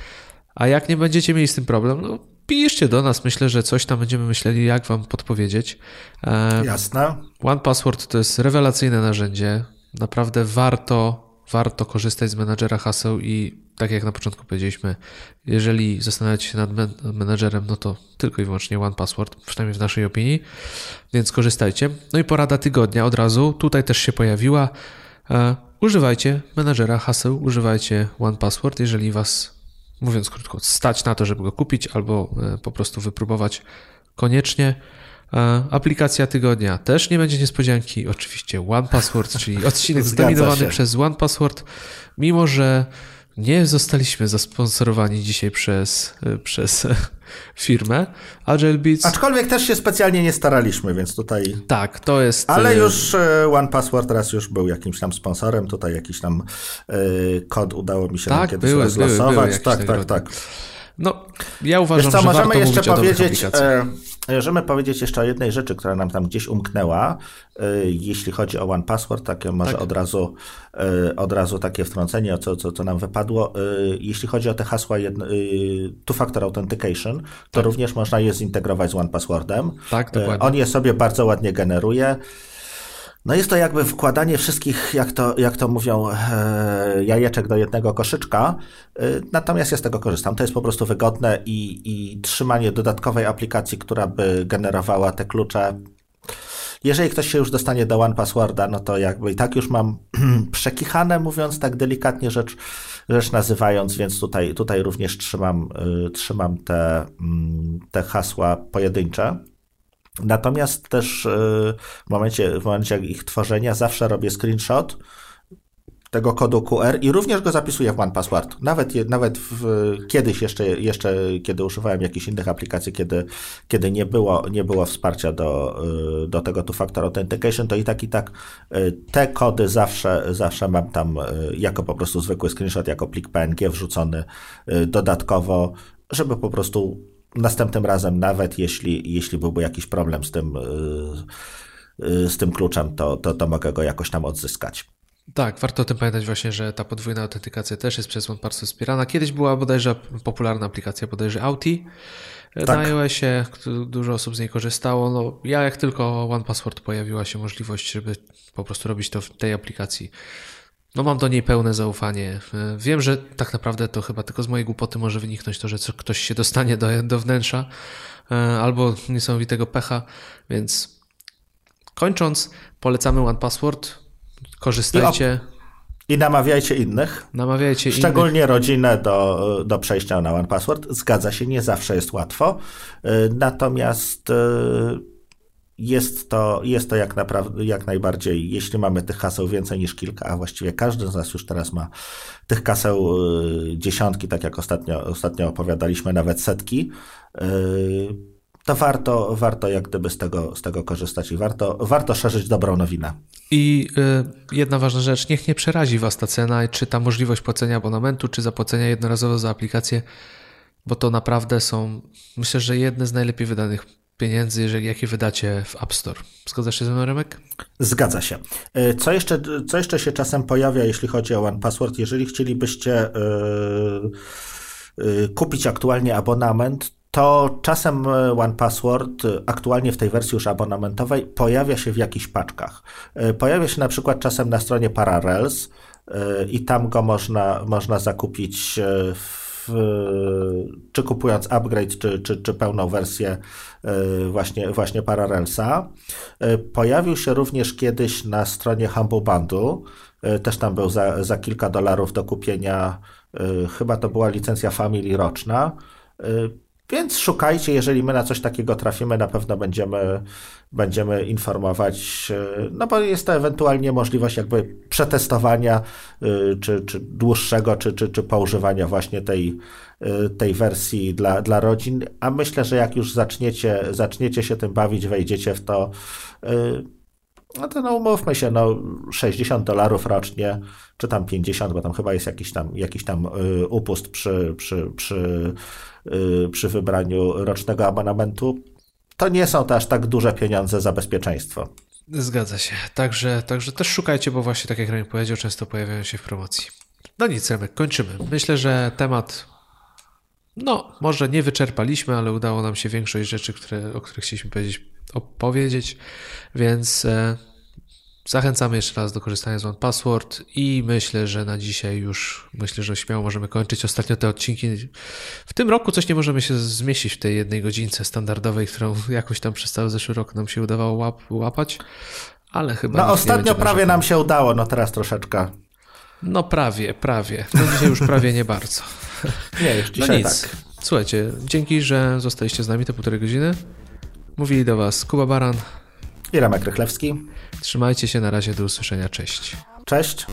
A jak nie będziecie mieli z tym problem, no piszcie do nas. Myślę, że coś tam będziemy myśleli, jak Wam podpowiedzieć. E, Jasne. One Password to jest rewelacyjne narzędzie. Naprawdę warto, warto korzystać z menadżera haseł i tak jak na początku powiedzieliśmy, jeżeli zastanawiacie się nad menedżerem, no to tylko i wyłącznie One Password, przynajmniej w naszej opinii, więc korzystajcie. No i porada tygodnia od razu, tutaj też się pojawiła. E, używajcie menedżera haseł, używajcie One Password, jeżeli Was, mówiąc krótko, stać na to, żeby go kupić albo e, po prostu wypróbować koniecznie. E, aplikacja tygodnia też nie będzie niespodzianki. Oczywiście One Password, czyli <laughs> odcinek zdominowany przez One Password, mimo że nie zostaliśmy zasponsorowani dzisiaj przez, przez <laughs> firmę Agile Beats. Aczkolwiek też się specjalnie nie staraliśmy, więc tutaj... Tak, to jest... Ale e, już e, One Password teraz już był jakimś tam sponsorem, tutaj jakiś tam e, kod udało mi się tak, kiedyś były. Były, były tak, tak, tak. No, ja uważam, co, że możemy jeszcze powiedzieć, e, możemy powiedzieć jeszcze o jednej rzeczy, która nam tam gdzieś umknęła, e, jeśli chodzi o One Password, takie może tak. od, razu, e, od razu takie wtrącenie, co, co, co nam wypadło. E, jeśli chodzi o te hasła jedno, two-factor authentication, to tak. również można je zintegrować z One Passwordem. Tak, dokładnie. On je sobie bardzo ładnie generuje. No jest to jakby wkładanie wszystkich, jak to, jak to mówią, e, jajeczek do jednego koszyczka, e, natomiast ja z tego korzystam. To jest po prostu wygodne i, i trzymanie dodatkowej aplikacji, która by generowała te klucze. Jeżeli ktoś się już dostanie do One Passworda, no to jakby i tak już mam <clears throat> przekichane, mówiąc tak delikatnie rzecz, rzecz nazywając, więc tutaj, tutaj również trzymam, y, trzymam te, mm, te hasła pojedyncze. Natomiast też e, w momencie, w momencie ich tworzenia zawsze robię screenshot tego kodu QR i również go zapisuję w OnePassword. Nawet, nawet w, kiedyś jeszcze, jeszcze, kiedy używałem jakichś innych aplikacji, kiedy, kiedy nie, było, nie było wsparcia do, e, do tego two-factor authentication, to i tak, i tak e, te kody zawsze, zawsze mam tam jako po prostu zwykły screenshot, jako plik PNG wrzucony dodatkowo, żeby po prostu następnym razem, nawet jeśli, jeśli byłby jakiś problem z tym, y, y, z tym kluczem, to, to, to mogę go jakoś tam odzyskać. Tak, warto o tym pamiętać właśnie, że ta podwójna autentykacja też jest przez OnePassword wspierana. Kiedyś była bodajże popularna aplikacja, bodajże Auti tak. na iOSie, dużo osób z niej korzystało. No, ja jak tylko OnePassword pojawiła się możliwość, żeby po prostu robić to w tej aplikacji, no mam do niej pełne zaufanie. E, wiem, że tak naprawdę to chyba tylko z mojej głupoty może wyniknąć to, że ktoś się dostanie do, do wnętrza e, albo niesamowitego pecha, więc kończąc, polecamy One Password. Korzystajcie. I, namawiajcie innych. Namawiajcie Szczególnie innych. rodzinę do, do przejścia na One Password. Zgadza się, nie zawsze jest łatwo. E, natomiast jest to, jest to jak, naprawdę, jak najbardziej, jeśli mamy tych haseł więcej niż kilka, a właściwie każdy z nas już teraz ma tych kaseł y, dziesiątki, tak jak ostatnio, ostatnio opowiadaliśmy, nawet setki, y, to warto, warto jak gdyby z tego, z tego korzystać i warto, warto szerzyć dobrą nowinę. I y, jedna ważna rzecz, niech nie przerazi Was ta cena, czy ta możliwość płacenia abonamentu, czy zapłacenia jednorazowo za aplikację, bo to naprawdę są, myślę, że jedne z najlepiej wydanych pieniędzy, jeżeli, jakie wydacie w App Store. Zgadzasz się ze mną, Remek? Zgadza się. E, co jeszcze, co jeszcze się czasem pojawia, jeśli chodzi o One Password? Jeżeli chcielibyście yy, yy, kupić aktualnie abonament, to czasem One Password aktualnie w tej wersji już abonamentowej pojawia się w jakichś paczkach. Pojawia się na przykład czasem na stronie Parallels i tam go można, można zakupić w czy kupując upgrade, czy, czy, czy pełną wersję e, właśnie, właśnie. E, pojawił się również kiedyś na stronie Humble Bundle, e, też tam był za, za kilka dolarów do kupienia, chyba to była licencja Family roczna. Więc szukajcie, jeżeli my na coś takiego trafimy, na pewno będziemy, będziemy informować, no bo jest to ewentualnie możliwość jakby przetestowania, y, czy, czy dłuższego, czy, czy, czy poużywania właśnie tej, y, tej wersji dla, dla rodzin, a myślę, że jak już zaczniecie, zaczniecie się tym bawić, wejdziecie w to, no to no umówmy się, no 60 dolarów rocznie, czy tam 50, bo tam chyba jest jakiś tam, jakiś tam upust przy, przy, przy przy wybraniu rocznego abonamentu, to nie są to aż tak duże pieniądze za bezpieczeństwo. Zgadza się. Także, także też szukajcie, bo właśnie tak jak Remy powiedział, często pojawiają się w promocji. No nic, Remek, kończymy. Myślę, że temat no, może nie wyczerpaliśmy, ale udało nam się większość rzeczy, które, o których chcieliśmy powiedzieć, opowiedzieć, więc e, Zachęcamy jeszcze raz do korzystania z OnePassword i myślę, że na dzisiaj już myślę, że śmiało możemy kończyć. Ostatnio te odcinki w tym roku coś nie możemy się zmieścić w tej jednej godzince standardowej, którą jakoś tam przez cały zeszły rok nam się udawało łap, łapać, ale chyba. No ostatnio prawie nam się udało, no teraz troszeczkę. No prawie, prawie. No dzisiaj już prawie nie bardzo. <laughs> Nie, już no dzisiaj no nic. tak. Słuchajcie, dzięki, że zostaliście z nami te półtorej godziny. Mówili do Was Kuba Baran i Remek Rychlewski. Trzymajcie się, na razie, do usłyszenia, cześć. Cześć.